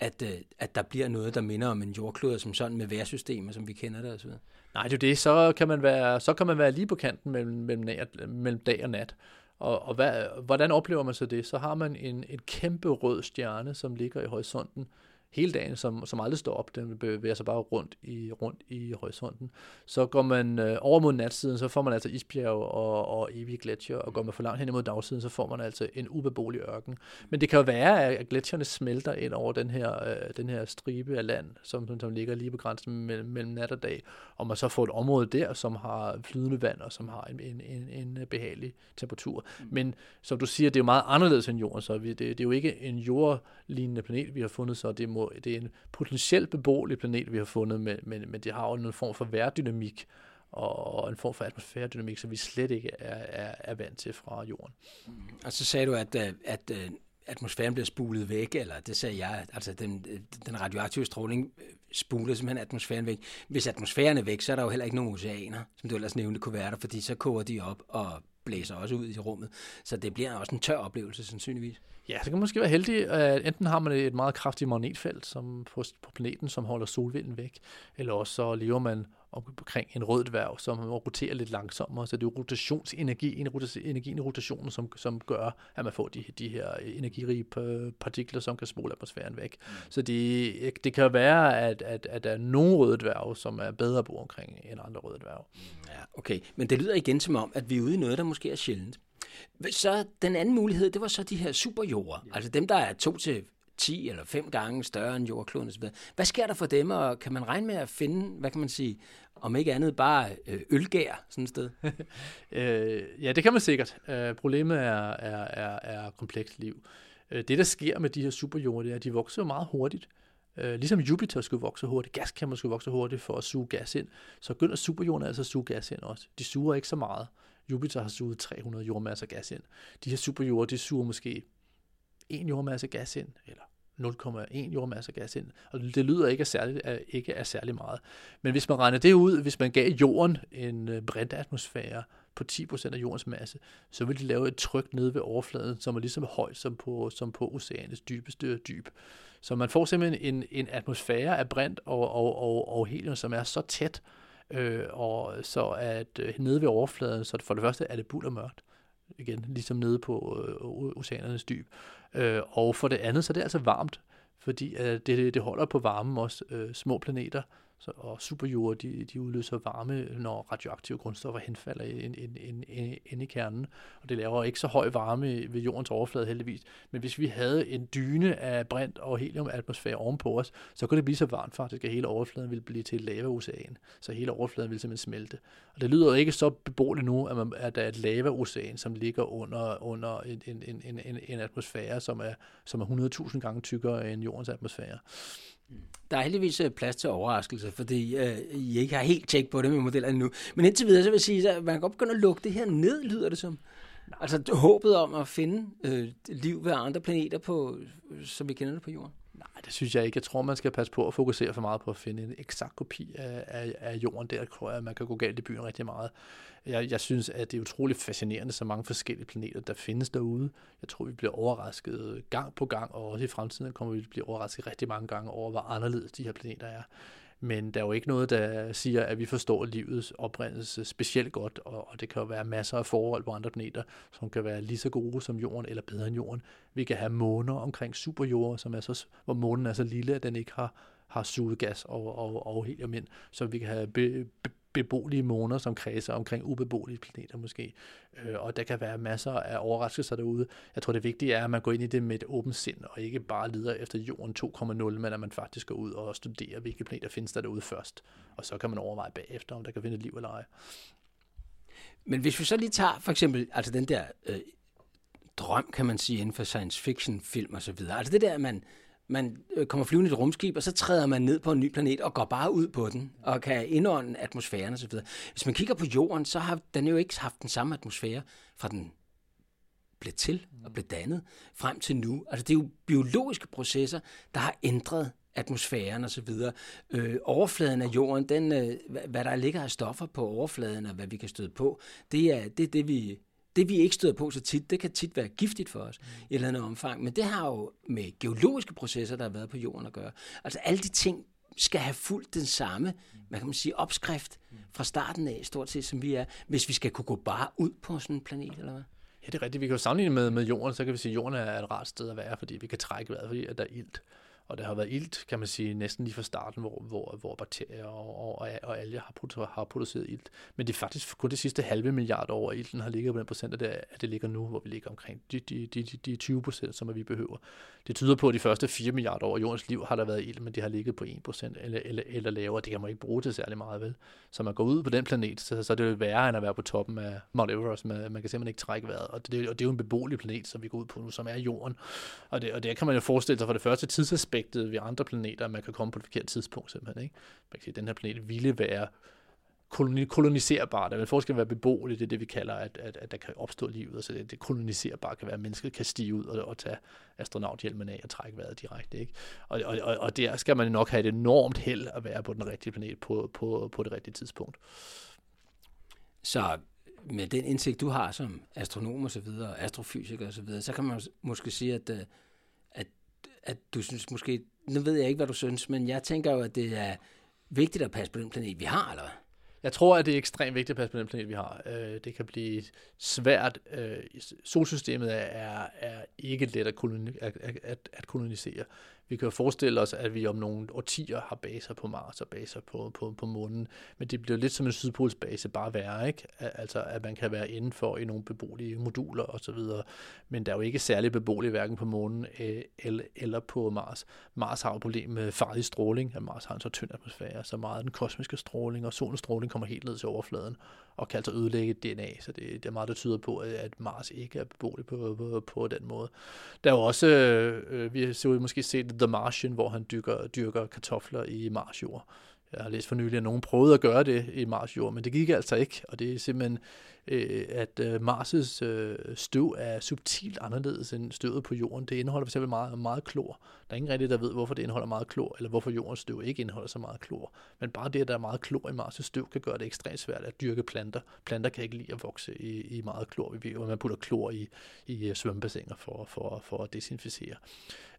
at, øh, at der bliver noget, der minder om en jordklode som sådan med vejrsystemer, som vi kender det. osv. Nej, det er det. Så kan man være, så kan man være lige på kanten mellem, mellem, nat, mellem dag og nat. Og, og hvad, hvordan oplever man så det? Så har man en, en kæmpe rød stjerne, som ligger i horisonten hele dagen, som, som aldrig står op. Den bevæger sig bare rundt i, rundt i horisonten. Så går man øh, over mod natsiden, så får man altså isbjerg og, og evige gletsjer, og går man for langt hen imod dagsiden, så får man altså en ubeboelig ørken. Men det kan jo være, at gletsjerne smelter ind over den her, øh, den her stribe af land, som, som ligger lige på grænsen mellem, mellem nat og dag, og man så får et område der, som har flydende vand, og som har en, en, en, en behagelig temperatur. Mm. Men som du siger, det er jo meget anderledes end jorden, så vi, det, det er jo ikke en jordlignende planet, vi har fundet, så det, må, det er en potentielt beboelig planet, vi har fundet, men, men, men det har jo en form for værdynamik, og en form for atmosfæredynamik, som vi slet ikke er, er, er vant til fra jorden. Mm. Og så sagde du, at, øh, at, at atmosfæren bliver spulet væk, eller det sagde jeg, altså den, øh, den radioaktive stråling spuler simpelthen atmosfæren væk. Hvis atmosfæren er væk, så er der jo heller ikke nogen oceaner, som du ellers nævnte kunne være der, fordi så koger de op og blæser også ud i rummet. Så det bliver også en tør oplevelse, sandsynligvis. Ja, så kan man måske være heldig, at enten har man et meget kraftigt magnetfelt som på, på planeten, som holder solvinden væk, eller også så lever man omkring en rød dværg, som roterer lidt langsommere. Så det er rotationsenergi, energien i rotationen, som, som gør, at man får de, de her energirige partikler, som kan spole atmosfæren væk. Mm. Så det, det kan være, at, at, at der er nogle røde dværge, som er bedre bo omkring end andre røde dværge. Ja, okay. Men det lyder igen som om, at vi er ude i noget, der måske er sjældent. Så den anden mulighed, det var så de her superjorder. Ja. Altså dem, der er to til 10 eller 5 gange større end jordkloden osv. Hvad sker der for dem, og kan man regne med at finde, hvad kan man sige, om ikke andet bare øh, ølgær sådan et sted? øh, ja, det kan man sikkert. Øh, problemet er, er, er, er komplekst liv. Øh, det, der sker med de her superjorde, det er, at de vokser meget hurtigt. Øh, ligesom Jupiter skulle vokse hurtigt, gaskammer skulle vokse hurtigt for at suge gas ind, så begynder superjorden altså at suge gas ind også. De suger ikke så meget. Jupiter har suget 300 jordmasser gas ind. De her superjorder, de suger måske en jordmasse gas ind, eller 0,1 jordmasse gas ind. Og det lyder ikke er særlig, ikke er særlig meget. Men hvis man regner det ud, hvis man gav jorden en øh, brintatmosfære på 10% af jordens masse, så ville de lave et tryk nede ved overfladen, som er lige så højt som på, som på oceanets dybeste dyb. Så man får simpelthen en, en atmosfære af brint og, og, og, og helium, som er så tæt, øh, og så at øh, nede ved overfladen, så for det første er det bullermørkt, igen, ligesom nede på øh, oceanernes dyb. Øh, og for det andet, så er det altså varmt, fordi øh, det, det holder på varmen også. Øh, små planeter så, og superjord, de, de udløser varme, når radioaktive grundstoffer henfalder ind, ind, ind, ind, ind i kernen. Og det laver ikke så høj varme ved jordens overflade heldigvis. Men hvis vi havde en dyne af brint og heliumatmosfære ovenpå os, så kunne det blive så varmt faktisk, at hele overfladen ville blive til et lavaocean. Så hele overfladen ville simpelthen smelte. Og det lyder jo ikke så beboeligt nu, at, man, at der er et lavaocean, som ligger under, under en, en, en, en, en atmosfære, som er, som er 100.000 gange tykkere end jordens atmosfære. Der er heldigvis øh, plads til overraskelse, fordi øh, I ikke har helt tjek på det med modellerne nu. Men indtil videre, så vil jeg sige, at man kan godt begynde at lukke det her ned, lyder det som. Altså håbet om at finde øh, liv ved andre planeter, på, som vi kender det på jorden. Nej, det synes jeg ikke. Jeg tror, man skal passe på at fokusere for meget på at finde en eksakt kopi af, af, af jorden. Der tror jeg, at man kan gå galt i byen rigtig meget. Jeg, jeg synes, at det er utroligt fascinerende, så mange forskellige planeter, der findes derude. Jeg tror, vi bliver overrasket gang på gang, og også i fremtiden kommer vi til at blive overrasket rigtig mange gange over, hvor anderledes de her planeter er. Men der er jo ikke noget, der siger, at vi forstår livets oprindelse specielt godt, og, og det kan jo være masser af forhold på andre planeter, som kan være lige så gode som jorden, eller bedre end jorden. Vi kan have måner omkring superjord, som er så, hvor månen er så lille, at den ikke har, har suget gas og, og, og helium ind, så vi kan have be, be, beboelige måner, som kredser omkring ubeboelige planeter måske. Øh, og der kan være masser af overraskelser derude. Jeg tror, det vigtige er, at man går ind i det med et åbent sind, og ikke bare leder efter jorden 2,0, men at man faktisk går ud og studerer, hvilke planeter findes der derude først. Og så kan man overveje bagefter, om der kan finde et liv eller ej. Men hvis vi så lige tager for eksempel altså den der øh, drøm, kan man sige, inden for science fiction film og så videre. Altså det der, at man, man øh, kommer flyvende i et rumskib, og så træder man ned på en ny planet og går bare ud på den, og kan indånde atmosfæren osv. Hvis man kigger på jorden, så har den jo ikke haft den samme atmosfære fra den blev til og blev dannet frem til nu. Altså det er jo biologiske processer, der har ændret atmosfæren osv. Øh, overfladen af jorden, den, øh, hvad der ligger af stoffer på overfladen og hvad vi kan støde på, det er det, er det vi det vi ikke støder på så tit, det kan tit være giftigt for os i et eller andet omfang. Men det har jo med geologiske processer, der har været på jorden at gøre. Altså alle de ting skal have fuldt den samme, hvad kan man sige, opskrift fra starten af, stort set som vi er, hvis vi skal kunne gå bare ud på sådan en planet, eller hvad? Ja, det er rigtigt. Vi kan jo sammenligne med, med jorden, så kan vi sige, at jorden er et rart sted at være, fordi vi kan trække vejret, fordi at der er ilt. Og det har været ilt, kan man sige, næsten lige fra starten, hvor, hvor, hvor bakterier og, og, og alger har, produ- har produceret ilt. Men det er faktisk kun det sidste halve milliard år, at ilten har ligget på den procent, at det, at det ligger nu, hvor vi ligger omkring de, de, de, de 20 procent, som vi behøver. Det tyder på, at de første 4 milliarder år i jordens liv har der været ilt, men det har ligget på 1 procent eller, eller, eller lavere. Det kan man ikke bruge til særlig meget, vel? Så man går ud på den planet, så, så er det jo værre end at være på toppen af Mount Everest. Man, man kan simpelthen ikke trække vejret. Og det, og det er jo en beboelig planet, som vi går ud på nu, som er jorden. Og det, og det kan man jo forestille sig for det første tidsaspektet ved andre planeter, at man kan komme på et forkert tidspunkt simpelthen. Ikke? Man kan sige, at den her planet ville være koloniserbar. Der vil forskel være beboelig, det er det, vi kalder, at, at, at der kan opstå liv. Så det, det koloniserbare kan være, at mennesket kan stige ud og, og tage astronauthjelmen af og trække vejret direkte. Ikke? Og, og, og, og der skal man nok have et enormt held at være på den rigtige planet på, på, på det rigtige tidspunkt. Så med den indsigt, du har som astronom og så videre, astrofysiker og så videre, så kan man måske sige, at, øh, at du synes måske, nu ved jeg ikke, hvad du synes, men jeg tænker jo, at det er vigtigt at passe på den planet, vi har, eller hvad? Jeg tror, at det er ekstremt vigtigt at passe på den planet, vi har. Øh, det kan blive svært. Øh, solsystemet er, er ikke let at, koloni, at, at, at kolonisere. Vi kan jo forestille os, at vi om nogle årtier har baser på Mars og baser på, på, på månen, men det bliver lidt som en sydpolsbase, bare værre, ikke? Altså, at man kan være indenfor i nogle beboelige moduler osv., men der er jo ikke særlig beboelige hverken på månen øh, eller, på Mars. Mars har jo et problem med farlig stråling, at Mars har en så tynd atmosfære, så meget af den kosmiske stråling og solens stråling kommer helt ned til overfladen og kan altså ødelægge DNA, så det, det er meget, der tyder på, at Mars ikke er beboelig på, på, på den måde. Der er jo også, øh, øh vi har måske set The Martian, hvor han dyrker, dyrker kartofler i Marsjord. Jeg har læst for nylig, at nogen prøvede at gøre det i Marsjord, men det gik altså ikke, og det er simpelthen øh, at øh, Mars' øh, støv er subtilt anderledes end støvet på jorden. Det indeholder fx meget, meget klor. Der er ingen rigtig, der ved, hvorfor det indeholder meget klor, eller hvorfor jordens støv ikke indeholder så meget klor. Men bare det, at der er meget klor i Mars' støv, kan gøre det ekstremt svært at dyrke planter. Planter kan ikke lide at vokse i, i meget klor. Vi ved, at man putter klor i, i øh, svømmebassiner for, for, for at desinficere.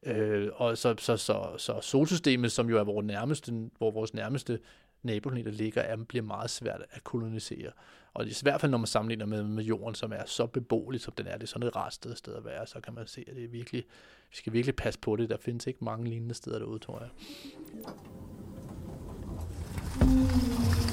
Øh, og så, så, så, så solsystemet, som jo er vores nærmeste, hvor vores nærmeste naboplaneter ligger, er, bliver meget svært at kolonisere. Og i hvert fald, når man sammenligner med, med jorden, som er så beboeligt, som den er, det er sådan et rart sted, sted at være, så kan man se, at det er virkelig, vi skal virkelig passe på det. Der findes ikke mange lignende steder derude, tror jeg. Mm.